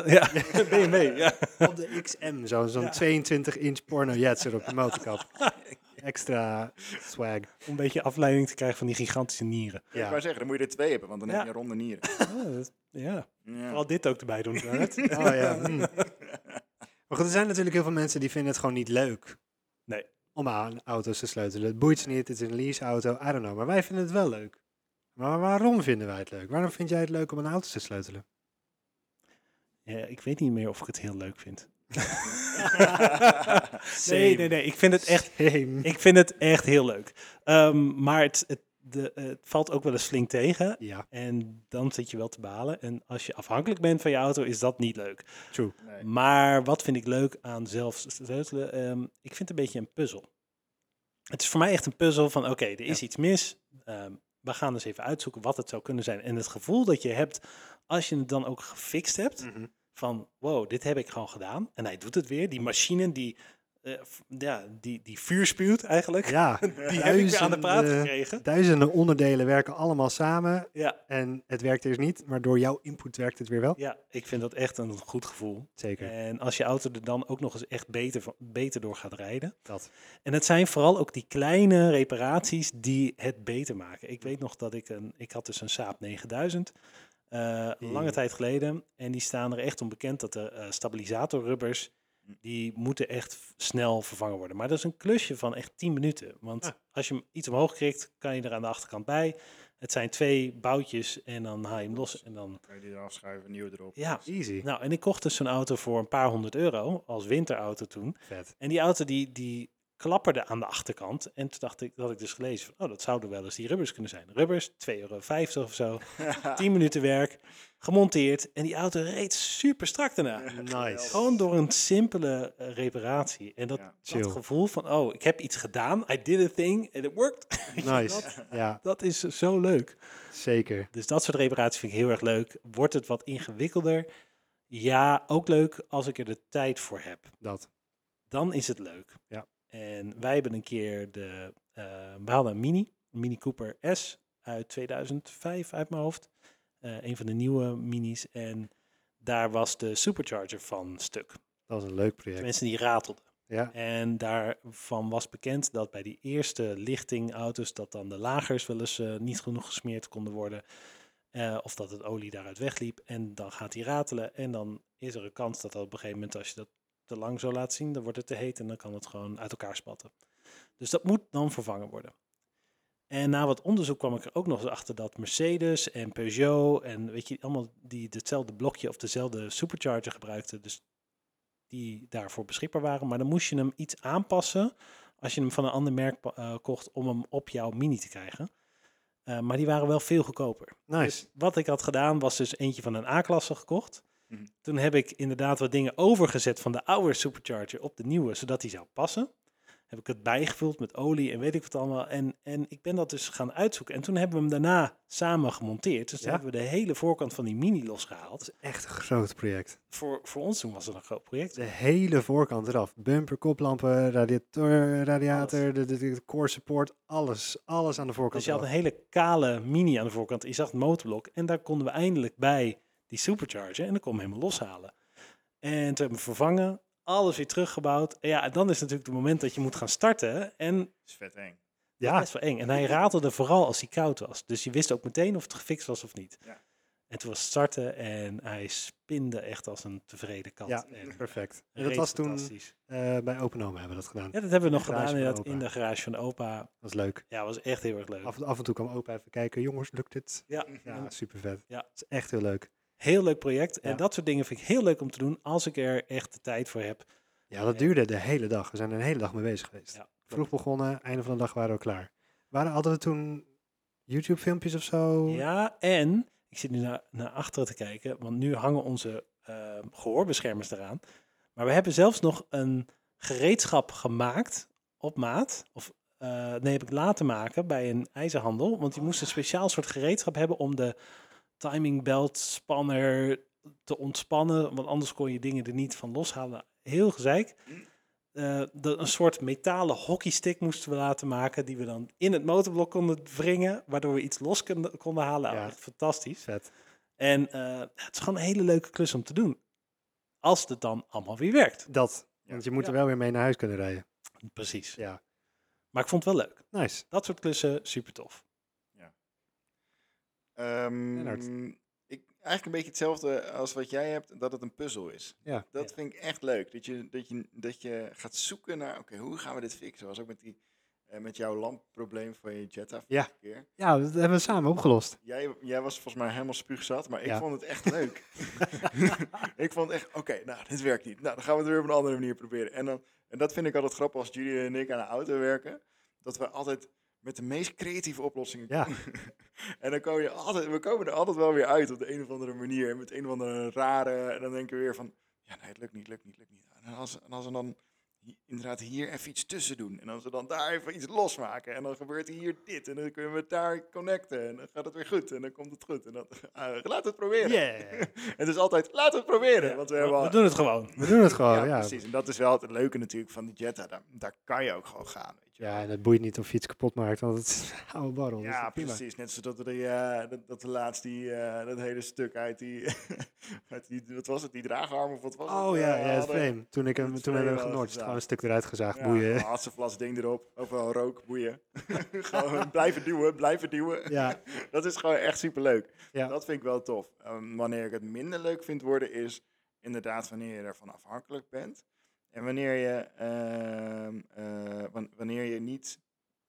ja, BMW. Ja. Op de XM, zo- zo'n Ja. 22 inch porno jetser op de motorkap. Extra swag. Om een beetje afleiding te krijgen van die gigantische nieren. Ja. Ik Ja. wou zeggen, dan moet je er twee hebben, want dan Ja. heb je ronde nieren. Oh, dat- ja, Ja. vooral dit ook erbij doen. Oh ja. hm. Maar goed, er zijn natuurlijk heel veel mensen die vinden het gewoon niet leuk. Nee. Om aan auto's te sleutelen. Het boeit ze niet, het is een leaseauto, I don't know. Maar wij vinden het wel leuk. Maar waarom vinden wij het leuk? Waarom vind jij het leuk om een auto te sleutelen? Ja, ik weet niet meer of ik het heel leuk vind. Nee, nee, nee. Ik vind het echt Same. Ik vind het echt heel leuk. Ehm, maar het, het, de, het valt ook wel eens flink tegen. Ja, En dan zit je wel te balen. En als je afhankelijk bent van je auto, is dat niet leuk. true. Nee. Maar wat vind ik leuk aan zelf sleutelen? Ehm, ik vind het een beetje een puzzel. Het is voor mij echt een puzzel van, oké, er is iets mis. Ehm, we gaan dus even uitzoeken wat het zou kunnen zijn. En het gevoel dat je hebt, als je het dan ook gefixt hebt, Mhm. van wow, dit heb ik gewoon gedaan. En hij doet het weer. Die machine die, eh, ja, die, die vuur spuwt eigenlijk. Ja, Die heb ik weer aan de praat duizenden- gekregen. Duizenden onderdelen werken allemaal samen. Ja, En het werkt dus niet, maar door jouw input werkt het weer wel. ja, ik vind dat echt een goed gevoel. Zeker. En als je auto er dan ook nog eens echt beter, beter door gaat rijden. Dat. En het zijn vooral ook die kleine reparaties die het beter maken. Ik weet nog dat ik een, ik had dus een Saab 9000, eh, Die- lange tijd geleden. En die staan er echt om bekend dat de eh, stabilisatorrubbers Die moeten echt snel vervangen worden. Maar dat is een klusje van echt 10 minuten. Want als je hem iets omhoog krikt, kan je er aan de achterkant bij. Het zijn twee boutjes en dan haal je hem los. En dan, Kan je die eraf schuiven, nieuw erop. ja. Easy. Nou, en ik kocht dus zo'n auto voor een paar honderd euro als winterauto toen. Vet. En die auto die, die klapperde aan de achterkant. En toen dacht ik, dat ik dus gelezen van, oh, dat zouden wel eens die rubbers kunnen zijn. Rubbers, 2,50 euro of zo. 10 minuten werk, gemonteerd. En die auto reed super strak daarna. Nice. Gewoon door een simpele eh, reparatie. En dat, Ja. dat gevoel van, oh, ik heb iets gedaan. I did a thing and it worked. Nice. Ja, Dat is zo leuk. zeker. Dus dat soort reparaties vind ik heel erg leuk. Wordt het wat ingewikkelder? Ja, ook leuk als ik er de tijd voor heb. Dat. Dan is het leuk. Ja. En wij hebben een keer de... eh we hadden een Mini, Mini Cooper S uit 2005 uit mijn hoofd. Eh, een van de nieuwe Minis. En daar was de supercharger van stuk. Dat was een leuk project. Mensen die ratelden. Ja, En daarvan was bekend dat bij die eerste lichtingauto's dat dan de lagers wel eens eh, niet genoeg gesmeerd konden worden. Of dat het olie daaruit wegliep. En dan gaat hij ratelen. En dan is er een kans dat dat op een gegeven moment, als je dat te lang zo laat zien, dan wordt het te heet en dan kan het gewoon uit elkaar spatten. Dus dat moet dan vervangen worden. En na wat onderzoek kwam ik er ook nog eens achter dat Mercedes en Peugeot en weet je, allemaal die hetzelfde blokje of dezelfde supercharger gebruikten. Dus die daarvoor beschikbaar waren. Maar dan moest je hem iets aanpassen als je hem van een ander merk eh, kocht om hem op jouw mini te krijgen. Eh, maar die waren wel veel goedkoper. nice. Dus wat ik had gedaan was dus eentje van een A-klasse gekocht. Mhm. Toen heb ik inderdaad wat dingen overgezet van de oude supercharger op de nieuwe, zodat die zou passen. Heb ik het bijgevuld met olie en weet ik wat allemaal. En, en ik ben dat dus gaan uitzoeken. En toen hebben we hem daarna samen gemonteerd. Dus toen Ja? hebben we de hele voorkant van die mini losgehaald. Dat is echt een groot project. Voor, voor ons toen was het een groot project. De hele voorkant eraf. Bumper, koplampen, radiator, radiator, de, de, de core support, alles. Alles aan de voorkant Dus je had een hele kale mini aan de voorkant. Je zag het motorblok. En daar konden we eindelijk bij die supercharger. En dan kon we hem helemaal loshalen. En toen hebben we vervangen. Alles weer teruggebouwd. En ja, dan is natuurlijk het moment dat je moet gaan starten. En Dat is vet eng. ja. Ja, best wel eng. En hij ratelde vooral als hij koud was. Dus je wist ook meteen of het gefixt was of niet. Ja. En toen was het starten en hij spinde echt als een tevreden kat. ja En perfect. En dat was toen eh, bij Open Home hebben we dat gedaan. Ja, dat hebben we nog gedaan in de garage van opa. Dat is leuk. Ja, was echt heel erg leuk. Af, af en toe kwam opa even kijken. Jongens, lukt dit? Ja, Ja, super vet. Ja. Dat is echt heel leuk. Heel leuk project. En Ja. dat soort dingen vind ik heel leuk om te doen als ik er echt de tijd voor heb. Ja, dat duurde de hele dag. We zijn er een hele dag mee bezig geweest. Ja, Vroeg begonnen, einde van de dag waren we klaar. Waren, hadden we toen YouTube-filmpjes of zo? Ja, en ik zit nu naar, naar achteren te kijken, want nu hangen onze eh, gehoorbeschermers eraan. Maar we hebben zelfs nog een gereedschap gemaakt op maat. Of eh, nee, heb ik laten maken bij een ijzerhandel. Want die moest een speciaal soort gereedschap hebben om de timing belt spanner te ontspannen. Want anders kon je dingen er niet van loshalen. Heel gezeik. Eh, de, een soort metalen hockeystick moesten we laten maken. Die we dan in het motorblok konden wringen. Waardoor we iets los konden, konden halen. Ja. Echt fantastisch. Vet. En eh, het is gewoon een hele leuke klus om te doen. Als het dan allemaal weer werkt. Dat. Want je moet Ja. er wel weer mee naar huis kunnen rijden. Precies. Ja. Maar ik vond het wel leuk. Nice. Dat soort klussen, super tof. Ehm, ik, eigenlijk een beetje hetzelfde als wat jij hebt, dat het een puzzel is. Ja. Dat Ja. vind ik echt leuk. Dat je, dat je, dat je gaat zoeken naar, oké, hoe gaan we dit fixen? Was ook met, die, eh, met jouw lampprobleem van je Jetta Ja. vorige keer. Ja, dat hebben we samen opgelost. Jij, jij was volgens mij helemaal spuugzat, maar ik Ja. vond het echt leuk. ik vond het echt, oké, nou, dit werkt niet. Nou, dan gaan we het weer op een andere manier proberen. En, dan, en dat vind ik altijd grappig als Julie en ik aan de auto werken. Dat we altijd met de meest creatieve oplossingen Ja. en dan komen je altijd, we komen er altijd wel weer uit op de een of andere manier. Met een of andere rare, en dan denken we weer van, ja, nee, het lukt niet, lukt niet, lukt niet. En als, en als we dan inderdaad hier even iets tussen doen. En als we dan daar even iets losmaken. En dan gebeurt hier dit. En dan kunnen we het daar connecten. En dan gaat het weer goed. En dan komt het goed. En dan, laten we het proberen. Yeah. Het is altijd, laten we het proberen. Want we hebben We doen het gewoon. We doen het gewoon, ja, ja. precies. En dat is wel het leuke natuurlijk van die Jetta. Daar, daar kan je ook gewoon gaan. Ja, en het boeit niet of je iets kapot maakt, want het is een oude barrel. dus Ja, dat precies. Net zoals dat, eh, dat, dat de laatst die, eh, dat hele stuk uit die, uit die, wat was het, die draagarm of wat was het? Oh ja, eh, ja het frame. Toen, ik hem, toen hebben we genotcht. Gewoon een stuk eruit gezaagd, Ja, boeien. hartstikke ding erop. Overal rook, boeien. gewoon blijven duwen, blijven duwen. Ja, Dat is gewoon echt superleuk. Ja. Dat vind ik wel tof. Ehm, wanneer ik het minder leuk vind worden is inderdaad wanneer je ervan afhankelijk bent. En wanneer je, ehm, eh, wan- wanneer je niet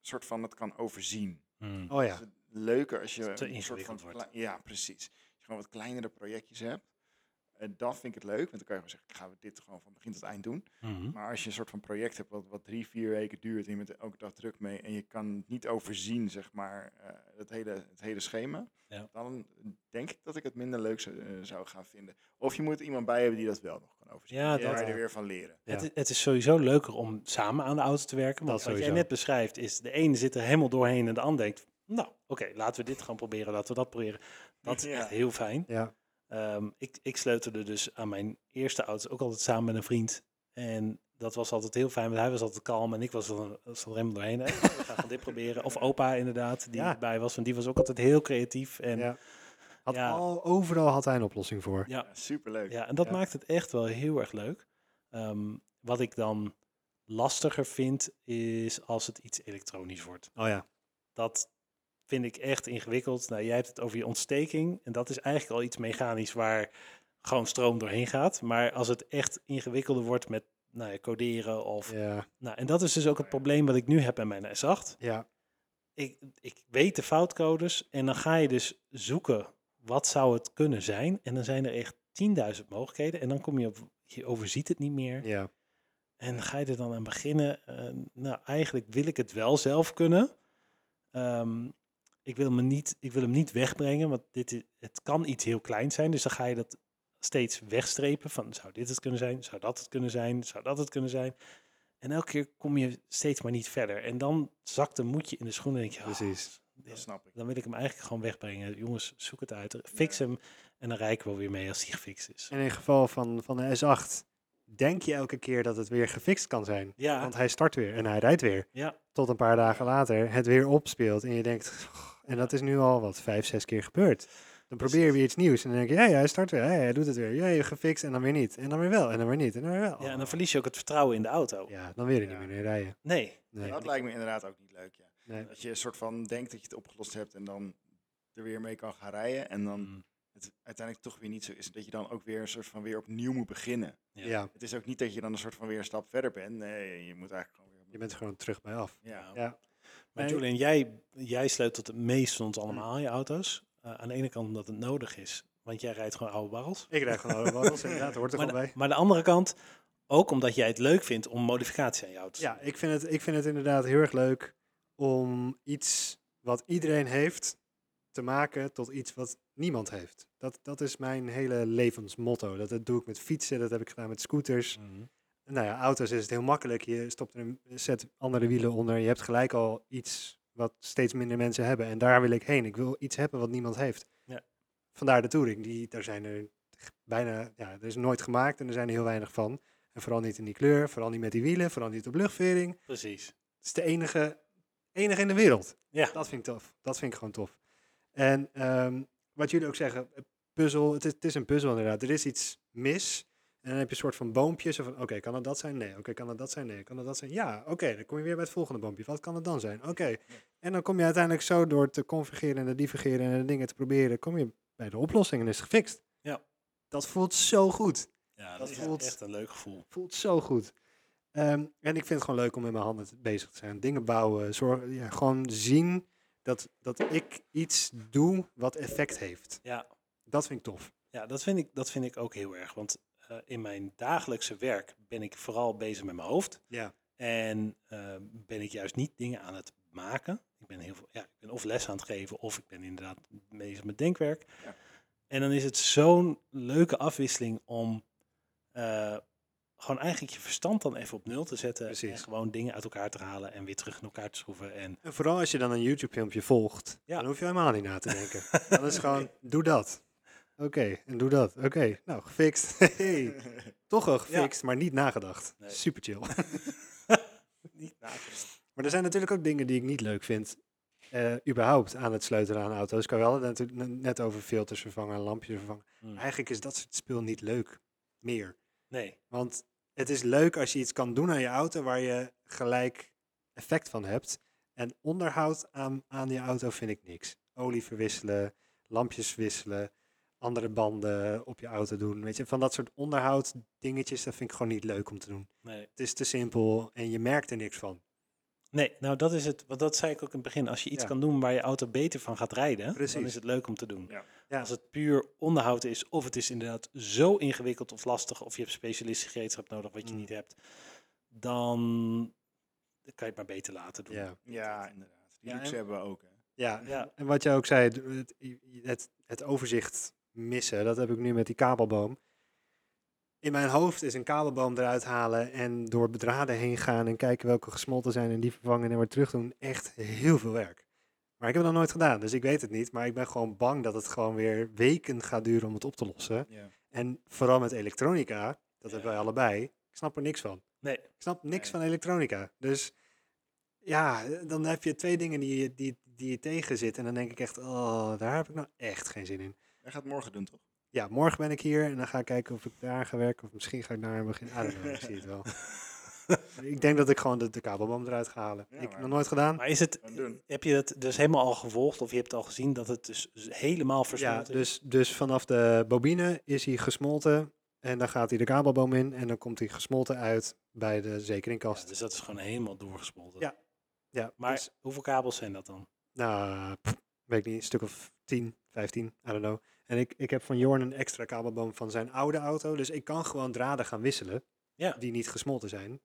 soort van het kan overzien. Hmm. Oh ja. is het leuker als je een soort van wordt. ja, precies. Als je gewoon wat kleinere projectjes hebt, eh, dan vind ik het leuk. Want dan kan je gewoon zeggen, gaan we dit gewoon van begin tot eind doen. Mhm. Maar als je een soort van project hebt wat, wat drie, vier weken duurt en je bent er elke dag druk mee en je kan het niet overzien, zeg maar, eh, het, hele, het hele schema, Ja. dan denk ik dat ik het minder leuk zou, eh, zou gaan vinden. Of je moet er iemand bij hebben die dat wel nog kan overzien. Ja, dat- je er weer van leren. Ja. Het, het is sowieso leuker om samen aan de auto te werken. Want Dat wat jij net beschrijft is, de ene zit er helemaal doorheen en de ander denkt, nou oké, laten we dit gaan proberen, laten we dat proberen. Dat is Ja. echt heel fijn. Ja. Ehm, ik, ik sleutelde dus aan mijn eerste auto's ook altijd samen met een vriend. En dat was altijd heel fijn, want hij was altijd kalm en ik was er, was er helemaal doorheen. Hè. We gaan van dit proberen. Of opa inderdaad, die Ja. erbij was, want die was ook altijd heel creatief. En ja, ja. Had Ja. al, overal had hij een oplossing voor. ja, Ja, superleuk. en dat Ja. maakt het echt wel heel erg leuk. Ehm, wat ik dan lastiger vind, is als het iets elektronisch wordt. Oh ja. Dat vind ik echt ingewikkeld. Nou, jij hebt het over je ontsteking. En dat is eigenlijk al iets mechanisch waar gewoon stroom doorheen gaat. Maar als het echt ingewikkelder wordt met nou ja, coderen of... Ja. Nou, en dat is dus ook het probleem wat ik nu heb met mijn S8. Ja. Ik, ik weet de foutcodes en dan ga je dus zoeken wat zou het kunnen zijn. En dan zijn er echt 10.000 mogelijkheden. En dan kom je op, je overziet het niet meer. Ja. En ga je er dan aan beginnen. Eh, nou, eigenlijk wil ik het wel zelf kunnen. Ehm, ik, wil me niet, ik wil hem niet wegbrengen, want dit is, het kan iets heel kleins zijn. Dus dan ga je dat steeds wegstrepen van zou dit het kunnen zijn, zou dat het kunnen zijn, zou dat het kunnen zijn. En elke keer kom je steeds maar niet verder. En dan zakt een moedje in de schoenen en denk je, oh, Precies. Dat snap ik. dan wil ik hem eigenlijk gewoon wegbrengen. Jongens, zoek het uit, fix hem en dan rij ik wel weer mee als die gefixt is. En in het geval van, van de S8 denk je elke keer dat het weer gefixt kan zijn. Ja, Want hij start weer en hij rijdt weer. ja, Tot een paar dagen later het weer opspeelt. En je denkt, en dat is nu al wat, vijf, zes keer gebeurd. Dan probeer je weer iets nieuws. En dan denk je, ja, ja, hij start weer. Ja, ja, hij doet het weer. Ja, je gefixt en dan weer niet. En dan weer wel. En dan weer niet. En dan weer wel. ja, en dan verlies je ook het vertrouwen in de auto. Ja, dan weer Ja. niet meer rijden. Nee, Nee. Dat lijkt me inderdaad ook niet leuk, ja. Nee. Dat je een soort van denkt dat je het opgelost hebt en dan er weer mee kan gaan rijden. En dan Mm, het uiteindelijk toch weer niet zo is. Dat je dan ook weer een soort van weer opnieuw moet beginnen. Ja. Ja. Het is ook niet dat je dan een soort van weer een stap verder bent. Nee, je moet eigenlijk gewoon weer... je bent gewoon terug bij af. Ja, Ja. Maar Nee. Julian, jij, jij sleutelt het meest van ons allemaal je auto's. Eh, aan de ene kant omdat het nodig is, want jij rijdt gewoon oude barrels. Ik rijd gewoon oude waddels, inderdaad. Hoort er Maar, gewoon de- bij. maar de andere kant, ook omdat jij het leuk vindt om modificatie aan je auto te Ja, ik vind, het, ik vind het inderdaad heel erg leuk om iets wat iedereen heeft te maken tot iets wat niemand heeft. Dat, dat is mijn hele levensmotto. Dat, dat doe ik met fietsen, dat heb ik gedaan met scooters. Mhm. Nou ja, auto's is het heel makkelijk. Je stopt er een set andere wielen onder. Je hebt gelijk al iets wat steeds minder mensen hebben. En daar wil ik heen. Ik wil iets hebben wat niemand heeft. Ja. Vandaar de Touring. Die, daar zijn er bijna, ja, er is nooit gemaakt en er zijn er heel weinig van. En vooral niet in die kleur, vooral niet met die wielen, vooral niet op luchtvering. Precies. Het is de enige, enige in de wereld. Ja. Dat vind ik tof. Dat vind ik gewoon tof. En ehm, wat jullie ook zeggen, puzzel, het is, het is een puzzel inderdaad. Er is iets mis. En dan heb je een soort van boompjes. Van, oké, kan het dat zijn? Nee. Oké, kan het dat zijn? Nee. Kan het dat zijn? Ja. Oké, dan kom je weer bij het volgende boompje. Wat kan het dan zijn? Oké. En dan kom je uiteindelijk zo door te configureren en te divageren en de dingen te proberen, kom je bij de oplossing en is het gefixt. Ja. Dat voelt zo goed. Ja, Dat voelt- echt een leuk gevoel. Voelt zo goed. Ehm, en ik vind het gewoon leuk om met mijn handen bezig te zijn. Dingen bouwen. Zorgen, ja, gewoon zien dat, dat ik iets doe wat effect heeft. Ja, Dat vind ik tof. ja dat, vind ik, dat vind ik ook heel erg. Want eh, in mijn dagelijkse werk ben ik vooral bezig met mijn hoofd. Ja. En eh, ben ik juist niet dingen aan het maken. Ik ben, heel veel, ja, ik ben of les aan het geven of ik ben inderdaad bezig met denkwerk. Ja. En dan is het zo'n leuke afwisseling om eh, gewoon eigenlijk je verstand dan even op nul te zetten. En gewoon dingen uit elkaar te halen en weer terug in elkaar te schroeven. En En vooral als je dan een YouTube filmpje volgt, Ja. dan hoef je helemaal niet na te denken. dan is gewoon, doe dat. Oké, en doe dat. Oké, nou, gefixt. Hey. Toch wel gefixt, maar niet nagedacht. Nee. Super chill. niet nagedacht. Maar er zijn natuurlijk ook dingen die ik niet leuk vind. eh, überhaupt aan het sleutelen aan auto's. Ik had het natuurlijk net over filters vervangen, lampjes vervangen. Hmm. Eigenlijk is dat soort speel niet leuk meer. Nee, Want het is leuk als je iets kan doen aan je auto waar je gelijk effect van hebt. En onderhoud aan, aan je auto vind ik niks. Olie verwisselen, lampjes wisselen, andere banden op je auto doen. Weet je, van dat soort onderhoud dingetjes, dat vind ik gewoon niet leuk om te doen. Nee. Het is te simpel en je merkt er niks van. Nee, nou dat is het. Want dat zei ik ook in het begin. Als je iets Ja. kan doen waar je auto beter van gaat rijden, dan is het leuk om te doen. Ja. Ja. Als het puur onderhoud is, of het is inderdaad zo ingewikkeld of lastig, of je hebt specialistische gereedschap nodig wat je Mm. niet hebt, dan dan kan je het maar beter laten doen. Ja. Ja, inderdaad. Die Ja, luxe en- hebben we ook. Hè. Ja, Ja. en wat je ook zei, het, het, het overzicht missen, dat heb ik nu met die kabelboom. In mijn hoofd is een kabelboom eruit halen en door bedraden heen gaan en kijken welke gesmolten zijn en die vervangen en weer terug doen. Echt heel veel werk. Maar ik heb het nog nooit gedaan, dus ik weet het niet. Maar ik ben gewoon bang dat het gewoon weer weken gaat duren om het op te lossen. Ja. En vooral met elektronica, dat Ja. hebben wij allebei, ik snap er niks van. Nee, Ik snap niks Nee. van elektronica. Dus ja, dan heb je twee dingen die, je- die, die je tegen zitten. En dan denk ik echt, oh, daar heb ik nou echt geen zin in. Jij gaat het morgen doen, toch? Ja, morgen ben ik hier en dan ga ik kijken of ik daar ga werken. Of misschien ga ik daar beginnen. I don't know, ik zie het wel. ik denk dat ik gewoon de, de kabelboom eruit ga halen. Ja, ik heb nog nooit gedaan. maar is het, heb je het dus helemaal al gevolgd of je hebt al gezien dat het dus helemaal Ja, versmolten is? dus, dus vanaf de bobine is hij gesmolten. En dan gaat hij de kabelboom in. En dan komt hij gesmolten uit bij de Ja, zekeringkast. dus dat is gewoon helemaal doorgesmolten. Ja. Ja, Maar dus- hoeveel kabels zijn dat dan? Nou, pff, weet ik niet, een stuk of 10, 15, I don't know. En ik, ik heb van Jorn een extra kabelboom van zijn oude auto. Dus ik kan gewoon draden gaan wisselen Ja. die niet gesmolten zijn.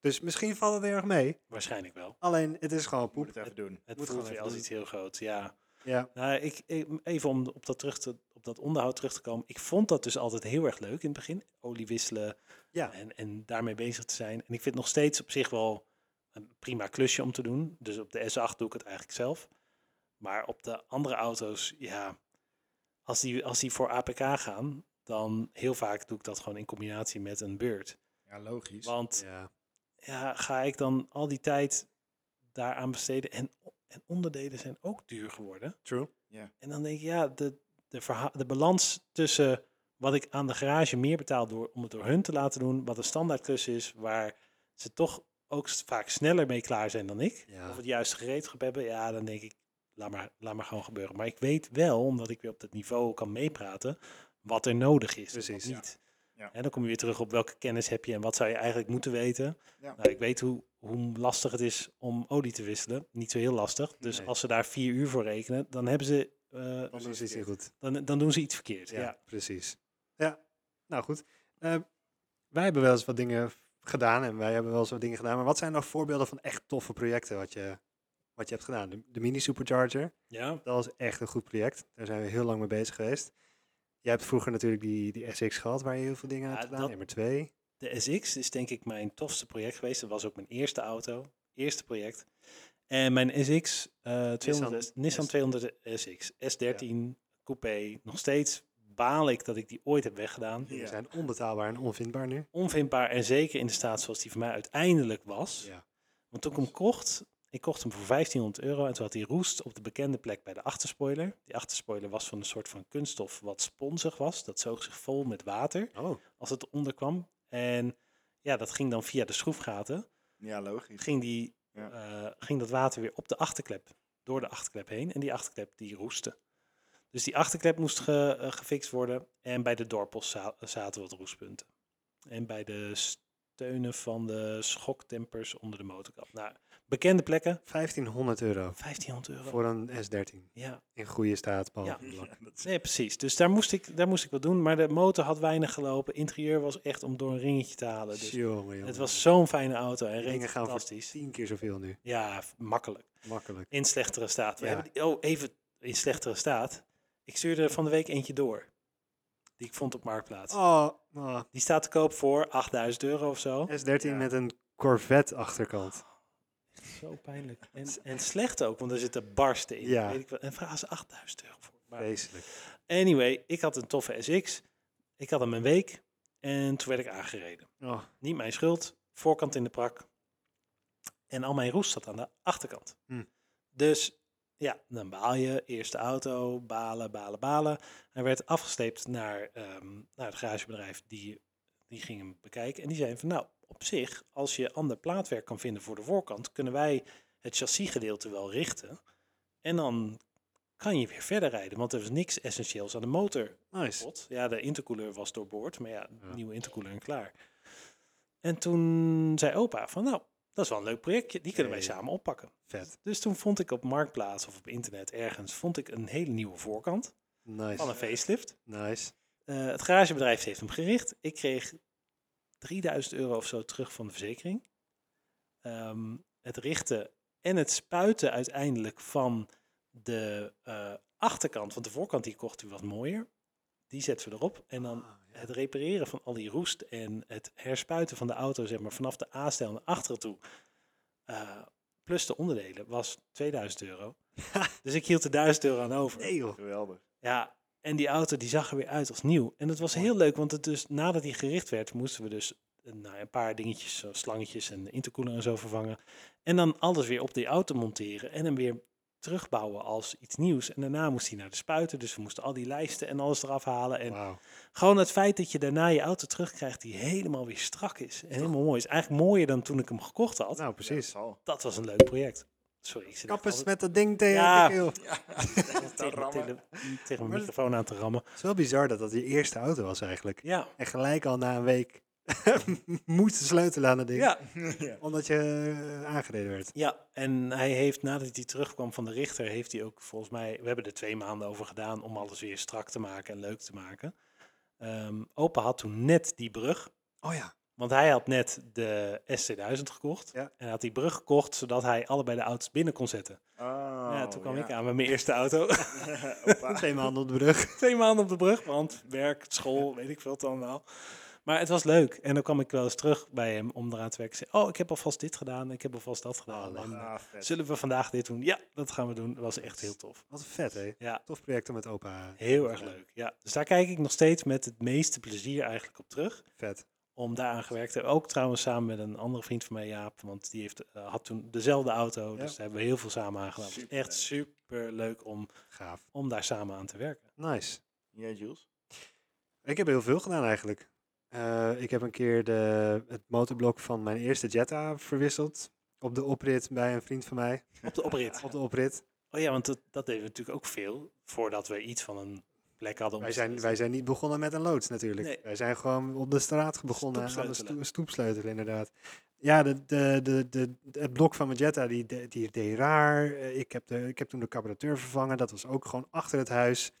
Dus misschien valt het heel erg mee. Waarschijnlijk wel. Alleen, het is gewoon Moet poep. het even doen. Het Moet voelt gewoon weer als doen. iets heel groots, ja. Ja, Nou, ik, ik- even om op dat, terug te, op dat onderhoud terug te komen. Ik vond dat dus altijd heel erg leuk in het begin. Olie wisselen ja, en, en daarmee bezig te zijn. En ik vind het nog steeds op zich wel een prima klusje om te doen. Dus op de S8 doe ik het eigenlijk zelf. Maar op de andere auto's, ja, als die, als die voor APK gaan, dan heel vaak doe ik dat gewoon in combinatie met een beurt. Ja, logisch. Want ja. ja, ga ik dan al die tijd daaraan besteden? En, en onderdelen zijn ook duur geworden. True. En dan denk ik, ja, de, de, verha- de balans tussen wat ik aan de garage meer betaal door, om het door hun te laten doen, wat een standaardklus is, waar ze toch ook vaak sneller mee klaar zijn dan ik, Ja. of het juiste gereedschap hebben, ja, dan denk ik, laat maar, laat maar gewoon gebeuren. Maar ik weet wel, omdat ik weer op dat niveau kan meepraten, wat er nodig is Precies, ja. En dan kom je weer terug op welke kennis heb je en wat zou je eigenlijk moeten weten. Ja. Nou, ik weet hoe, hoe lastig het is om olie te wisselen. Niet zo heel lastig. Dus Nee. als ze daar vier uur voor rekenen, dan hebben ze eh, Dan is het niet goed. dan, dan doen ze iets verkeerd. Ja, Ja. precies. Ja, nou goed. Eh, wij hebben wel eens wat dingen gedaan en wij hebben wel eens wat dingen gedaan. Maar wat zijn nog voorbeelden van echt toffe projecten wat je, wat je hebt gedaan? De, de mini supercharger. Ja. Dat was echt een goed project. Daar zijn we heel lang mee bezig geweest. Jij hebt vroeger natuurlijk die, die SX gehad, waar je heel veel dingen Ja, hebt gedaan. Nummer twee. De SX is denk ik mijn tofste project geweest. Dat was ook mijn eerste auto. Eerste project. En mijn SX, eh 200, Nissan, S- 200 SX, S13 coupé. Nog steeds baal ik dat ik die ooit heb weggedaan. Die Ja. zijn onbetaalbaar en onvindbaar nu. Onvindbaar en zeker in de staat zoals die voor mij uiteindelijk was. Ja. Want toen ik hem kocht, ik kocht hem voor 1500 euro en toen had hij roest op de bekende plek bij de achterspoiler. Die achterspoiler was van een soort van kunststof wat sponsig was. Dat zoog zich vol met water Oh, als het onder kwam. En ja, dat ging dan via de schroefgaten. Ja, logisch. Ging, die, Ja. eh, ging dat water weer op de achterklep, door de achterklep heen. En die achterklep die roestte. Dus die achterklep moest ge- eh, gefixt worden. En bij de dorpels za- zaten wat roestpunten. En bij de steunen van de schoktempers onder de motorkap. Nou, bekende plekken. 1500 euro 1500 euro. voor een S13 Ja, in goede staat. Ja. nee, precies. Dus daar moest, ik, daar moest ik wat doen. Maar de motor had weinig gelopen. Interieur was echt om door een ringetje te halen. Dus Jongen, jongen. het was zo'n fijne auto en dingen gaan voor fantastisch. tien keer zoveel nu. Ja, makkelijk. Makkelijk. In slechtere staat. We Ja. hebben die- oh, even in slechtere staat. Ik stuurde van de week eentje door. Die ik vond op Marktplaats. Oh, oh, Die staat te koop voor 8000 euro of zo. S13 Ja. met een Corvette achterkant. Zo pijnlijk. En, en slecht ook, want er zitten barsten in. Ja. Weet ik wel. En vragen ze 8000 euro voor. Maar anyway, ik had een toffe SX. Ik had hem een week. En toen werd ik aangereden. Oh, Niet mijn schuld. Voorkant in de prak. En al mijn roest zat aan de achterkant. Hm. Dus ja, dan baal je. Eerste auto, balen, balen, balen. Hij werd afgesleept naar, ehm, naar het garagebedrijf. Die, die ging hem bekijken. En die zei van nou, op zich, als je ander plaatwerk kan vinden voor de voorkant, kunnen wij het chassisgedeelte wel richten. En dan kan je weer verder rijden. Want er was niks essentieels aan de motor Nice. Ja, de intercooler was doorboord, maar ja, Ja. nieuwe intercooler en klaar. En toen zei opa van, nou, dat is wel een leuk projectje, die kunnen wij Hey. samen oppakken. Vet. Dus toen vond ik op Marktplaats of op internet ergens, vond ik een hele nieuwe voorkant van Nice. een facelift. Nice. Eh, het garagebedrijf heeft hem gericht. Ik kreeg 3000 euro of zo terug van de verzekering. Ehm, het richten en het spuiten uiteindelijk van de eh, achterkant, want de voorkant die kocht, die was mooier. Die zetten we erop. En dan Ah, het repareren van al die roest en het herspuiten van de auto, zeg maar, vanaf de A-stijl naar achteren toe. eh, plus de onderdelen was 2000 euro. dus ik hield er 1000 euro aan over. Nee joh. Geweldig. Ja, en die auto die zag er weer uit als nieuw. En het was heel leuk, want het dus, nadat die gericht werd, moesten we dus eh, nou, een paar dingetjes, zo slangetjes en intercooler en zo vervangen. En dan alles weer op die auto monteren en hem weer terugbouwen als iets nieuws. En daarna moest hij naar de spuiter, dus we moesten al die lijsten en alles eraf halen. En Wauw. gewoon het feit dat je daarna je auto terugkrijgt die helemaal weer strak is. En helemaal mooi is. Eigenlijk mooier dan toen ik hem gekocht had. Nou, precies. dat. Dat was een leuk project. Sorry, ik zit echt Kap eens altijd met dat ding tegen Ja. de keel. tegen, tegen, rammen. tegen, tegen mijn microfoon aan te rammen. Het is wel bizar dat dat je eerste auto was eigenlijk. Ja, En gelijk al na een week moest de sleutel aan het ding. ja. ja. Omdat je eh, aangereden werd. Ja, en hij heeft nadat hij terugkwam van de richter, heeft hij ook volgens mij, we hebben er twee maanden over gedaan om alles weer strak te maken en leuk te maken. Ehm, opa had toen net die brug, Oh ja. Want hij had net de S2000 gekocht. Ja. En had die brug gekocht zodat hij allebei de auto's binnen kon zetten. Oh, ja, toen kwam ja. ik aan met mijn eerste auto. Twee maanden op de brug. twee maanden op de brug, want werk, school, weet ik veel het allemaal. Maar het was leuk. En dan kwam ik wel eens terug bij hem om eraan te werken. Zei, oh, ik heb alvast dit gedaan, ik heb alvast dat gedaan. Oh, Ah. Zullen we vandaag dit doen? Ja, dat gaan we doen. Dat was echt heel tof. Wat vet hè. Ja, Tof project om met opa. heel erg leuk. Ja, dus daar kijk ik nog steeds met het meeste plezier eigenlijk op terug. Vet. Om daaraan gewerkt te hebben. Ook trouwens samen met een andere vriend van mij, Jaap. Want die heeft, eh, had toen dezelfde auto. Ja. Dus daar hebben we heel veel samen aan gedaan. Echt super leuk om, Gaaf. om daar samen aan te werken. Nice. Ja, Jules? Ik heb heel veel gedaan eigenlijk. Eh, ik heb een keer de, het motorblok van mijn eerste Jetta verwisseld. Op de oprit bij een vriend van mij. Op de oprit. Op de oprit. Oh ja, want dat, dat deden we natuurlijk ook veel. Voordat we iets van een plek hadden. om Wij zijn, wij zijn niet begonnen met een loods natuurlijk. Nee. Wij zijn gewoon op de straat begonnen aan de stoep, stoepsleutel inderdaad. Ja, de, de, de, de, het blok van Jetta die, die deed raar. Eh, Ik heb, de, ik heb toen de carburateur vervangen. Dat was ook gewoon achter het huis.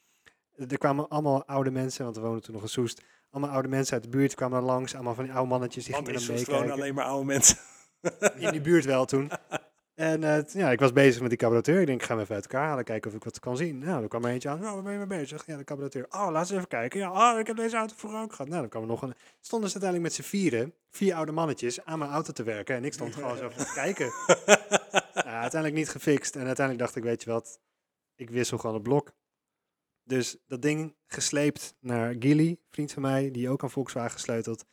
Er kwamen allemaal oude mensen, want we woonden toen nog in Soest. Allemaal oude mensen uit de buurt kwamen er langs. Allemaal van die oude mannetjes die Want gingen in dan meekijken. alleen maar oude mensen. In die buurt wel toen. En eh, ja, ik was bezig met die carburateur. Ik denk, ik ga hem even uit elkaar halen, kijken of ik wat kan zien. Nou, er kwam er eentje aan. Nou, waar ben je mee bezig? Ja, de carburateur. Oh, we eens even kijken. Ja, oh, ik heb deze auto vroeger ook gehad. Nou, dan kwam er nog een... Stonden ze uiteindelijk met z'n vieren, vier oude mannetjes, aan mijn auto te werken. En ik stond gewoon zo van te kijken. Ja, uiteindelijk niet gefixt. En uiteindelijk dacht ik, weet je wat? Ik wissel gewoon het blok. Dus dat ding gesleept naar Gilly, vriend van mij, die ook aan Volkswagen gesleuteld.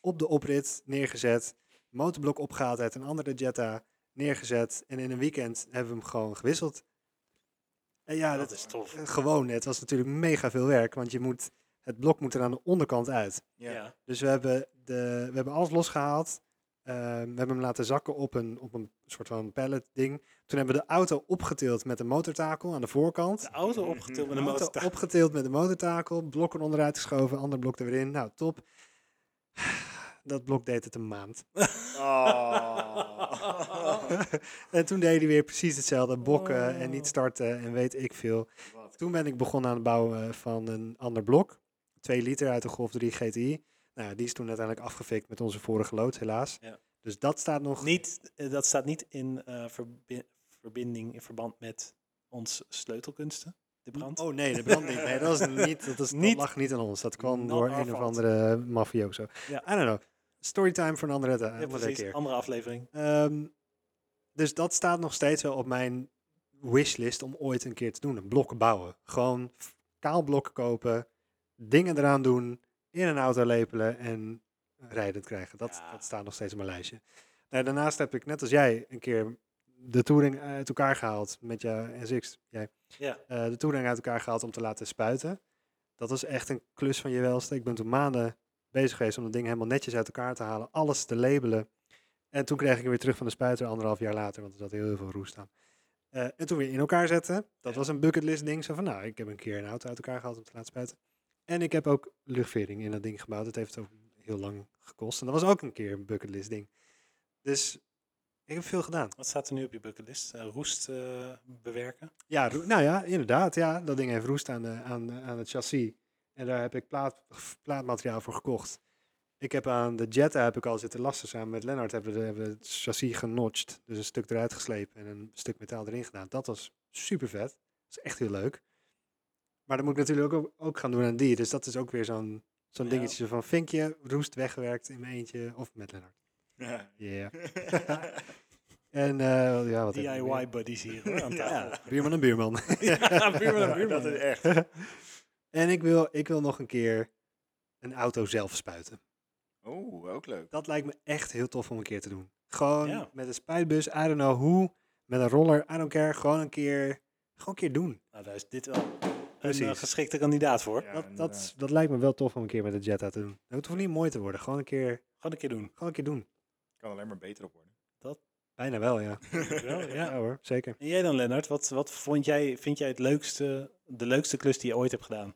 Op de oprit neergezet. Motorblok opgehaald uit een andere Jetta. Neergezet. En in een weekend hebben we hem gewoon gewisseld. En ja, dat dat, is tof. eh, gewoon. Het was natuurlijk mega veel werk. Want je moet, het blok moet er aan de onderkant uit. Ja. Ja. Dus we hebben, de, we hebben alles losgehaald. Ehm, we hebben hem laten zakken op een, op een soort van pallet ding. Toen hebben we de auto opgetild met een motortakel aan de voorkant. De auto opgetild met een De auto motor. opgetild met een motortakel. Blokken onderuit geschoven. Ander blok er weer in. Nou, top. Dat blok deed het een maand. Oh. en toen deed hij weer precies hetzelfde. Bokken en Oh. niet starten en weet ik veel. Wat Toen ben ik begonnen aan het bouwen van een ander blok. 2 liter uit de Golf 3 GTI. Nou, die is toen uiteindelijk afgefikt met onze vorige lood, helaas. Ja. Dus dat staat nog... Niet, eh, dat staat niet in eh, verbi- verbinding, in verband met ons sleutelkunsten, de brand. Oh nee, de brand niet. Nee, dat, is niet, dat, is, dat Niet- lag niet aan ons. Dat kwam door een of andere mafioso. Ja. I don't know. Storytime voor een andere, ta- ja, andere precies. keer. Andere aflevering. Ehm, dus dat staat nog steeds wel op mijn wishlist om ooit een keer te doen. Een blok bouwen. Gewoon kaal blokken kopen, dingen eraan doen, in een auto lepelen en rijdend krijgen. Dat, Ja. dat staat nog steeds op mijn lijstje. Nou, daarnaast heb ik, net als jij, een keer de touring uit elkaar gehaald met je SX. Jij, Ja. eh, de touring uit elkaar gehaald om te laten spuiten. Dat was echt een klus van je welste. Ik ben toen maanden bezig geweest om het ding helemaal netjes uit elkaar te halen, alles te labelen. En toen kreeg ik hem weer terug van de spuiter anderhalf jaar later, want er zat heel, heel veel roest aan. Eh, en toen weer in elkaar zetten. Dat was een bucketlist ding. Zo van, nou, ik heb een keer een auto uit elkaar gehaald om te laten spuiten. En ik heb ook luchtvering in dat ding gebouwd. Dat heeft ook heel lang gekost. En dat was ook een keer een bucketlist ding. Dus ik heb veel gedaan. Wat staat er nu op je bucketlist? Eh, roest eh, bewerken? Ja, nou ja, inderdaad. Ja, dat ding heeft roest aan, de, aan, aan het chassis. En daar heb ik plaat, plaatmateriaal voor gekocht. Ik heb aan de Jetta heb ik al zitten lassen. Samen met Lennart hebben we, de- hebben we het chassis genotcht. Dus een stuk eruit geslepen en een stuk metaal erin gedaan. Dat was super vet. Dat is echt heel leuk. Maar dat moet ik natuurlijk ook, ook gaan doen aan die. Dus dat is ook weer zo'n zo'n Ja. dingetje van vinkje, roest weggewerkt in mijn eentje of met Lennart. Ja. En eh, ja, wat DIY buddies hier hoor, aan tafel. Ja, buurman en buurman. ja, buurman en buurman. Dat is echt. En ik wil, ik wil nog een keer een auto zelf spuiten. Oeh, ook leuk. Dat lijkt me echt heel tof om een keer te doen. Gewoon Ja. met een spuitbus, I don't know hoe, met een roller, I don't care. Gewoon een keer, gewoon een keer doen. Nou, daar is dit wel een eh, geschikte kandidaat voor. Ja, dat, dat, dat lijkt me wel tof om een keer met de Jetta te doen. Het hoeft niet mooi te worden, gewoon een keer, Gewoon een keer doen. gewoon een keer doen. kan alleen maar beter op worden. Bijna wel, ja. Wel, Ja, ja. hoor, zeker. En jij dan, Lennart? Wat, wat vond jij, vind jij het leukste, de leukste klus die je ooit hebt gedaan?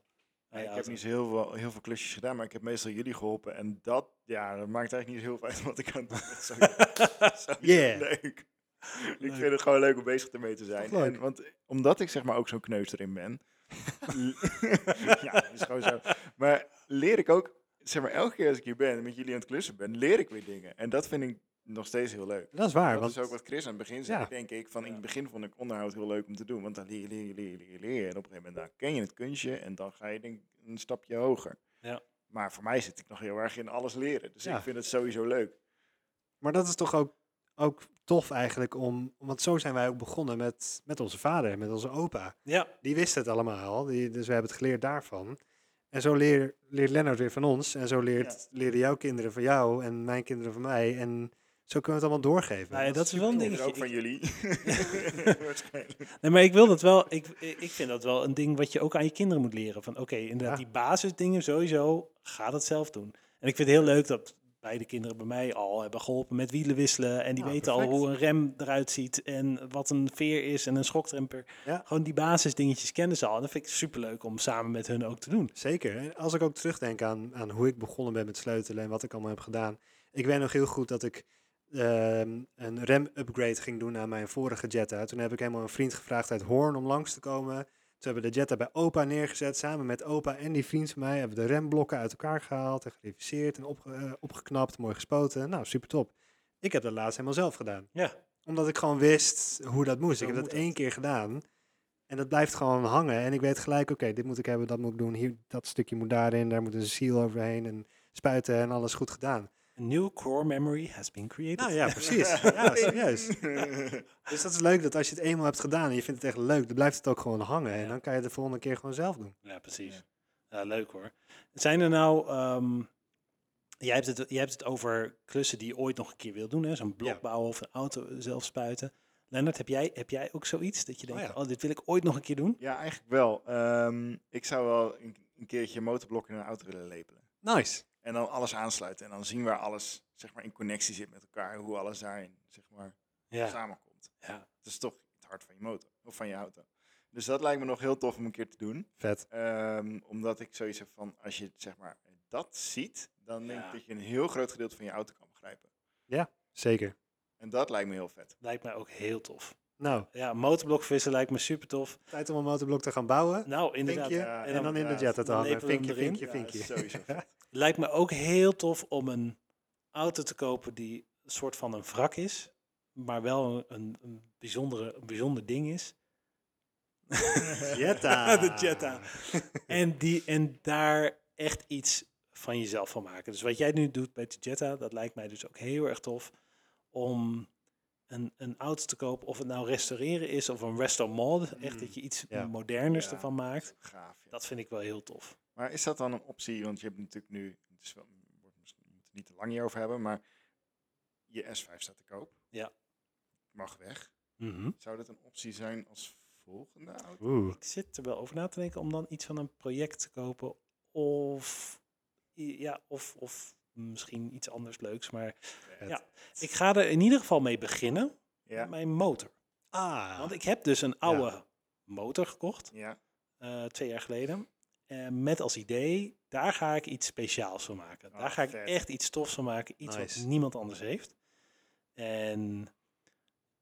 Ik heb niet zo heel veel, heel veel klusjes gedaan, maar ik heb meestal jullie geholpen. En dat, ja, dat maakt eigenlijk niet heel veel uit wat ik aan het doen ben. Yeah. leuk. Ik vind het gewoon leuk om bezig ermee te zijn. En, want omdat ik zeg maar ook zo'n kneus erin ben. ja, dat is gewoon zo. Maar leer ik ook, zeg maar, elke keer als ik hier ben en met jullie aan het klussen ben, leer ik weer dingen. En dat vind ik nog steeds heel leuk. Dat is waar, dat want is ook wat Chris aan het begin zei, Ja. denk ik. Van in het begin vond ik onderhoud heel leuk om te doen. Want dan leer je, leer je, leer je, leer je. En op een gegeven moment dan ken je het kunstje en dan ga je denk ik een stapje hoger. Ja. Maar voor mij zit ik nog heel erg in alles leren. Dus Ja. ik vind het sowieso leuk. Maar dat is toch ook, ook tof eigenlijk om, want zo zijn wij ook begonnen met, met onze vader, met onze opa. Ja, Die wist het allemaal, die, dus we hebben het geleerd daarvan. En zo leer, leert Lennart weer van ons en zo leert, leren jouw kinderen van jou en mijn kinderen van mij. En zo kunnen we het allemaal doorgeven. Nou ja, dat is wel een Ik dingetje. ook van Ik- jullie. Nee, maar ik wil dat wel. Ik, ik vind dat wel een ding wat je ook aan je kinderen moet leren. Van oké, inderdaad, Ja. die basisdingen sowieso, ga dat zelf doen. En ik vind het heel leuk dat beide kinderen bij mij al hebben geholpen met wielen wisselen. En die Ja, weten perfect. al hoe een rem eruit ziet en wat een veer is en een schokdremper. Ja. Gewoon die basisdingetjes kennen ze al. En dat vind ik superleuk om samen met hun ook te doen. Zeker. En als ik ook terugdenk aan, aan hoe ik begonnen ben met sleutelen en wat ik allemaal heb gedaan. Ik weet nog heel goed dat ik ehm, een rem-upgrade ging doen aan mijn vorige Jetta. Toen heb ik helemaal een vriend gevraagd uit Hoorn om langs te komen. Toen hebben we de Jetta bij opa neergezet. Samen met opa en die vriend van mij hebben we de remblokken uit elkaar gehaald en gereviseerd en opge- eh, opgeknapt, mooi gespoten. Nou, super top. Ik heb dat laatst helemaal zelf gedaan. Ja, Omdat ik gewoon wist hoe dat moest. Zo ik heb dat één keer gedaan. En dat blijft gewoon hangen. En ik weet gelijk, oké, dit moet ik hebben, dat moet ik doen. Hier, dat stukje moet daarin, daar moet een seal overheen. En spuiten en alles goed gedaan. A new core memory has been created. Nou ja, precies. ja, serieus. Dus dat is leuk dat als je het eenmaal hebt gedaan en je vindt het echt leuk, dan blijft het ook gewoon hangen. En dan kan je het de volgende keer gewoon zelf doen. Ja, precies. Ja. leuk hoor. Zijn er nou, ehm, jij, hebt het, jij hebt het over klussen die je ooit nog een keer wil doen, hè? zo'n blok Ja. bouwen of een auto zelf spuiten. Lennart, heb jij, heb jij ook zoiets dat je Oh denkt, ja. oh, dit wil ik ooit nog een keer doen? Ja, eigenlijk wel. Ehm, ik zou wel een, een keertje een motorblok in een auto willen lepelen. Nice. En dan alles aansluiten. En dan zien waar alles zeg maar, in connectie zit met elkaar. Hoe alles daarin zeg maar, Ja. samenkomt. ja. Het is toch het hart van je motor. Of van je auto. Dus dat lijkt me nog heel tof om een keer te doen. Vet. Ehm, omdat ik zoiets heb van, als je zeg maar, dat ziet, dan denk Ja. ik dat je een heel groot gedeelte van je auto kan begrijpen. Zeker. En dat lijkt me heel vet. Lijkt mij ook heel tof. Nou, Ja, motorblokvissen lijkt me super tof. tijd om een motorblok te gaan bouwen. Nou, inderdaad. Vinkje. Ja, en dan in de Jetta te hangen. Vinkje, vinkje, Ja, vinkje. Lijkt me ook heel tof om een auto te kopen die een soort van een wrak is, maar wel een, een, een, bijzondere, een bijzonder ding is. Jetta. de Jetta. En, die, en daar echt iets van jezelf van maken. Dus wat jij nu doet bij de Jetta, dat lijkt mij dus ook heel erg tof om een, een auto te kopen, of het nou restaureren is of een resto mod, echt Mm, dat je iets ja. moderners Ja. ervan maakt. Gaaf. ja. Dat vind ik wel heel tof. Maar is dat dan een optie? Want je hebt natuurlijk nu, het is wel, wordt misschien, we moeten het niet te lang hierover hebben, maar je S5 staat te koop. Ja. Mag weg. Mhm. Zou dat een optie zijn als volgende auto? Oeh. Ik zit er wel over na te denken om dan iets van een project te kopen. Of, ja, of, of misschien iets anders leuks. Maar. Ja. ik ga er in ieder geval mee beginnen. Ja. Met mijn motor. Ah, Want ik heb dus een oude motor gekocht, Ja. eh, twee jaar geleden. met als idee, daar ga ik iets speciaals van maken. Daar Ah, ga ik vet. echt iets tofs van maken. Iets Nice. wat niemand anders heeft. En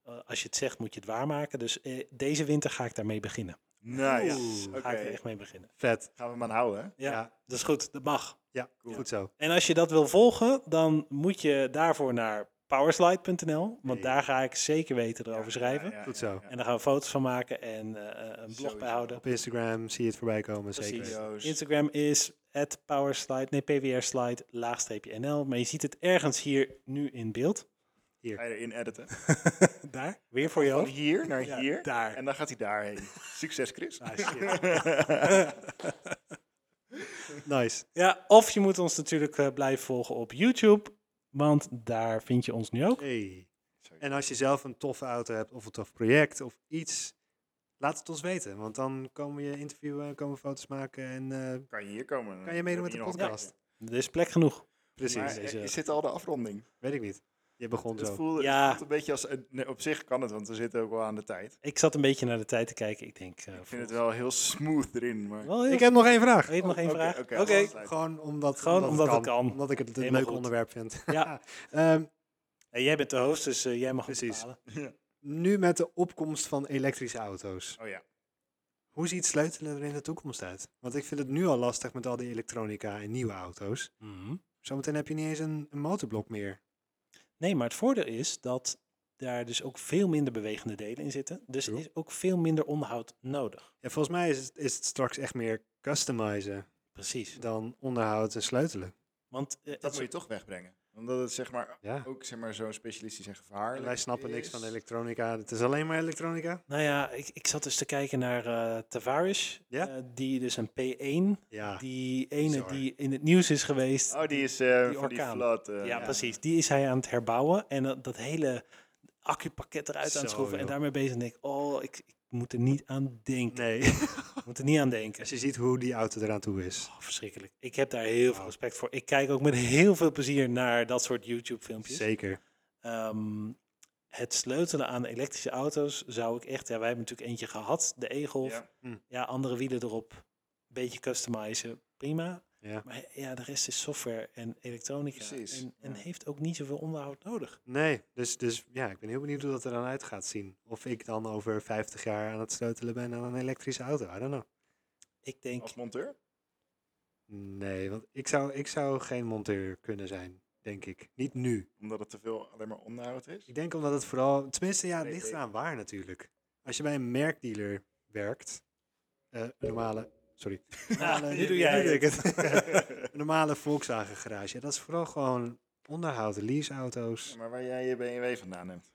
eh, als je het zegt, moet je het waarmaken. Dus eh, deze winter ga ik daarmee beginnen. Nice. Oeh. Oké. Ga ik er echt mee beginnen. vet. Gaan we hem aan houden, hè? Ja, Ja. dat is goed. Dat mag. Ja, Cool. goed zo. En als je dat wil volgen, dan moet je daarvoor naar powerslide.nl. Want daar ga ik zeker weten erover Ja, schrijven. ja, ja, Goed zo. ja, ja. En daar gaan we foto's van maken en eh, een blog Sowieso. bijhouden. Op Instagram zie je het voorbij komen, Precies. zeker. Video's. Instagram is powerslide, nee, pwrslide, laagstreepje NL. Maar je ziet het ergens hier nu in beeld. Ga je erin editen. daar, weer voor Van jou. hier naar Ja, hier. daar. En dan gaat hij daarheen. Succes, Chris. Ah, shit. Nice. ja, of je moet ons natuurlijk eh, blijven volgen op YouTube. Want daar vind je ons nu ook. Hey. En als je zelf een toffe auto hebt of een tof project of iets, laat het ons weten. Want dan komen we je interviewen, komen we foto's maken en eh, Kan je hier komen? kan je meedoen met de Hier podcast. Er is plek genoeg. Precies, Maar, deze- is dit al de afronding? weet ik niet. Je begon Het zo. voelt, Ja. het voelt een beetje als... nee, op zich kan het, want we zitten ook wel aan de tijd. Ik zat een beetje naar de tijd te kijken. Ik denk... eh, Ik vind het wel heel smooth erin, maar... heel- Ik heb nog één vraag. Weet nog één vraag? oké. Gewoon omdat, Gewoon omdat het kan. Omdat ik het een Helemaal leuk goed. onderwerp vind. Ja. Ehm, En jij bent de host, dus eh, jij mag het Precies. bepalen. nu met de opkomst van elektrische auto's. Oh ja. Hoe ziet sleutelen er in de toekomst uit? Want ik vind het nu al lastig met al die elektronica en nieuwe auto's. Mhm. Zometeen heb je niet eens een, een motorblok meer. Nee, maar het voordeel is dat daar dus ook veel minder bewegende delen in zitten. Dus er is ook veel minder onderhoud nodig. Ja, volgens mij is het, is het straks echt meer customizen Precies. dan onderhoud en sleutelen. Want eh, Dat moet je toch wegbrengen. Omdat het zeg maar Ja. ook zeg maar, zo'n specialistisch en gevaarlijk En wij snappen niks is. van elektronica. Het is alleen maar elektronica. Nou ja, ik, ik zat dus te kijken naar eh Tavares. Ja? eh, die dus een P1, Ja, die ene bizar. die in het nieuws is geweest. Oh, die is eh Die van die orkaan. flood. eh, ja, precies. Die is hij aan het herbouwen. En dat, dat hele accupakket eruit aan het Zo, schroeven. En joh. daarmee bezig. En denk ik, oh, ik, ik moet er niet aan denken. nee. Ik moet er niet aan denken. Als je ziet hoe die auto eraan toe is. Oh, verschrikkelijk. Ik heb daar heel veel respect voor. Ik kijk ook met heel veel plezier naar dat soort YouTube-filmpjes. Zeker. Ehm, het sleutelen aan elektrische auto's zou ik echt... Ja, wij hebben natuurlijk eentje gehad, de E-Golf. Ja. Ja. andere wielen erop. Beetje customizen, prima. Ja. Maar ja, de rest is software en elektronica. Precies, En, en ja. heeft ook niet zoveel onderhoud nodig. Nee, dus, dus ja, ik ben heel benieuwd hoe dat er dan uit gaat zien. Of ik dan over 50 jaar aan het sleutelen ben aan een elektrische auto. I don't know. Ik denk... Als monteur? Nee, want ik zou, ik zou geen monteur kunnen zijn, denk ik. Niet nu. Omdat het te veel alleen maar onderhoud is? Ik denk omdat het vooral, tenminste ja, het ligt eraan waar natuurlijk. Als je bij een merkdealer werkt, eh, een normale, sorry. Normale- nu doe jij nu het. normale Volkswagen garage, dat is vooral gewoon onderhoud, leaseauto's. Ja, maar waar jij je BMW vandaan hebt.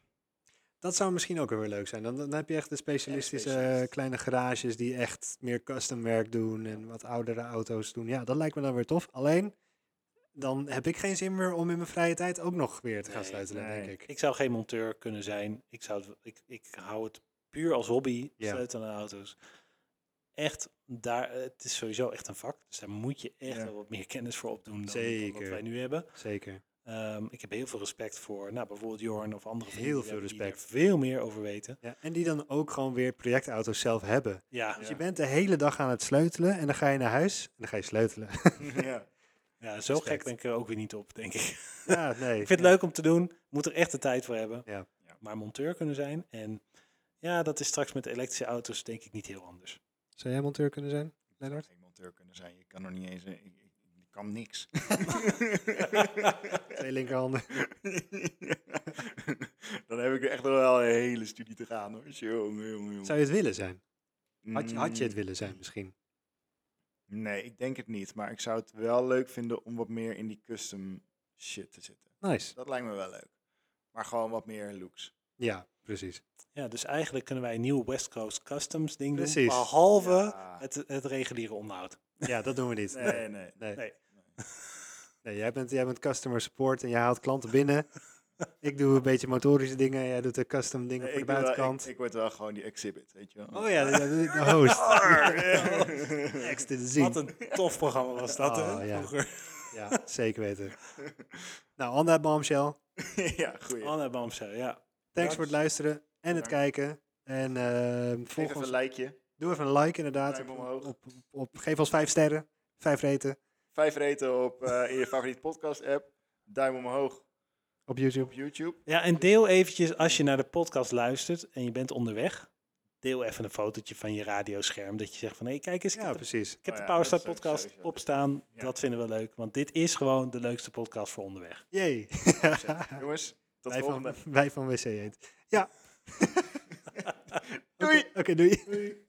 Dat zou misschien ook wel weer leuk zijn. Dan, dan heb je echt de specialistische specialist. kleine garages die echt meer custom werk doen en wat oudere auto's doen. Ja, dat lijkt me dan weer tof. Alleen, dan heb ik geen zin meer om in mijn vrije tijd ook nog weer te gaan Nee, sleutelen, nee. denk ik. Ik zou geen monteur kunnen zijn. Ik, zou het, ik, ik hou het puur als hobby, Ja. sleutelen aan auto's. Echt, daar, het is sowieso echt een vak. Dus daar moet je echt Ja. wel wat meer kennis voor opdoen dan, dan wat Zeker. wij nu hebben. Zeker. Ehm, ik heb heel veel respect voor nou, bijvoorbeeld Jorn of andere Heel veel respect. er veel meer over weten. Ja, en die dan ook gewoon weer projectauto's zelf hebben. Ja, Dus Ja. je bent de hele dag aan het sleutelen en dan ga je naar huis en dan ga je sleutelen. ja. ja zo Respect. gek ben ik er ook weer niet op, denk ik. ja, nee. ik vind het leuk om te doen. Moet er echt de tijd voor hebben. Ja. Ja. Maar monteur kunnen zijn. En ja, dat is straks met elektrische auto's denk ik niet heel anders. Zou jij monteur kunnen zijn, Ik Lennart? geen monteur kunnen zijn. Je kan nog niet eens... eh, Ik, ik, ik kan niks. Twee linkerhanden. Dan heb ik echt nog wel een hele studie te gaan hoor. Jongen, jongen, jongen. Zou je het willen zijn? Had je, had je het Mm, willen zijn misschien? Nee, ik denk het niet. Maar ik zou het wel leuk vinden om wat meer in die custom shit te zitten. Nice. Dat lijkt me wel leuk. Maar gewoon wat meer looks. Ja, precies. Ja, dus eigenlijk kunnen wij een nieuw West Coast Customs ding doen. Precies. Behalve Ja. het, het reguliere onderhoud. Ja, dat doen we niet. Nee, nee. Nee. Nee. Nee, jij, bent, jij bent customer support en jij haalt klanten binnen. ik doe een beetje motorische dingen. Jij doet de custom dingen Nee, voor de wel- buitenkant. ik, ik word wel gewoon die exhibit, weet je wel. oh ja, de, host. Next to the zien. Wat een tof programma was dat, hè? Oh, ja. Vroeger. Ja, zeker weten. nou, on that bombshell. ja, goeie. Anna Bamsel, ja. Thanks voor het luisteren en het kijken. En Geef volg even ons, een likeje. doe even een like inderdaad. Duim Op, omhoog. op, op, op- geef ons vijf sterren. Vijf reten Vijf reten op, eh, in je favoriete podcast app. Duim omhoog op YouTube. op YouTube. Ja, en deel eventjes als je naar de podcast luistert en je bent onderweg. Deel even een fotootje van je radioscherm. Dat je zegt van, hé, kijk eens, ik Ja, heb, de, precies. ik heb Oh de ja, Powerstart podcast sowieso. opstaan. Ja. Dat vinden we leuk, want dit is gewoon de leukste podcast voor onderweg. Jee. Jongens, tot wij, volgende. van, wij van WC Eend. Ja. Doei! Oké, doei. Doei.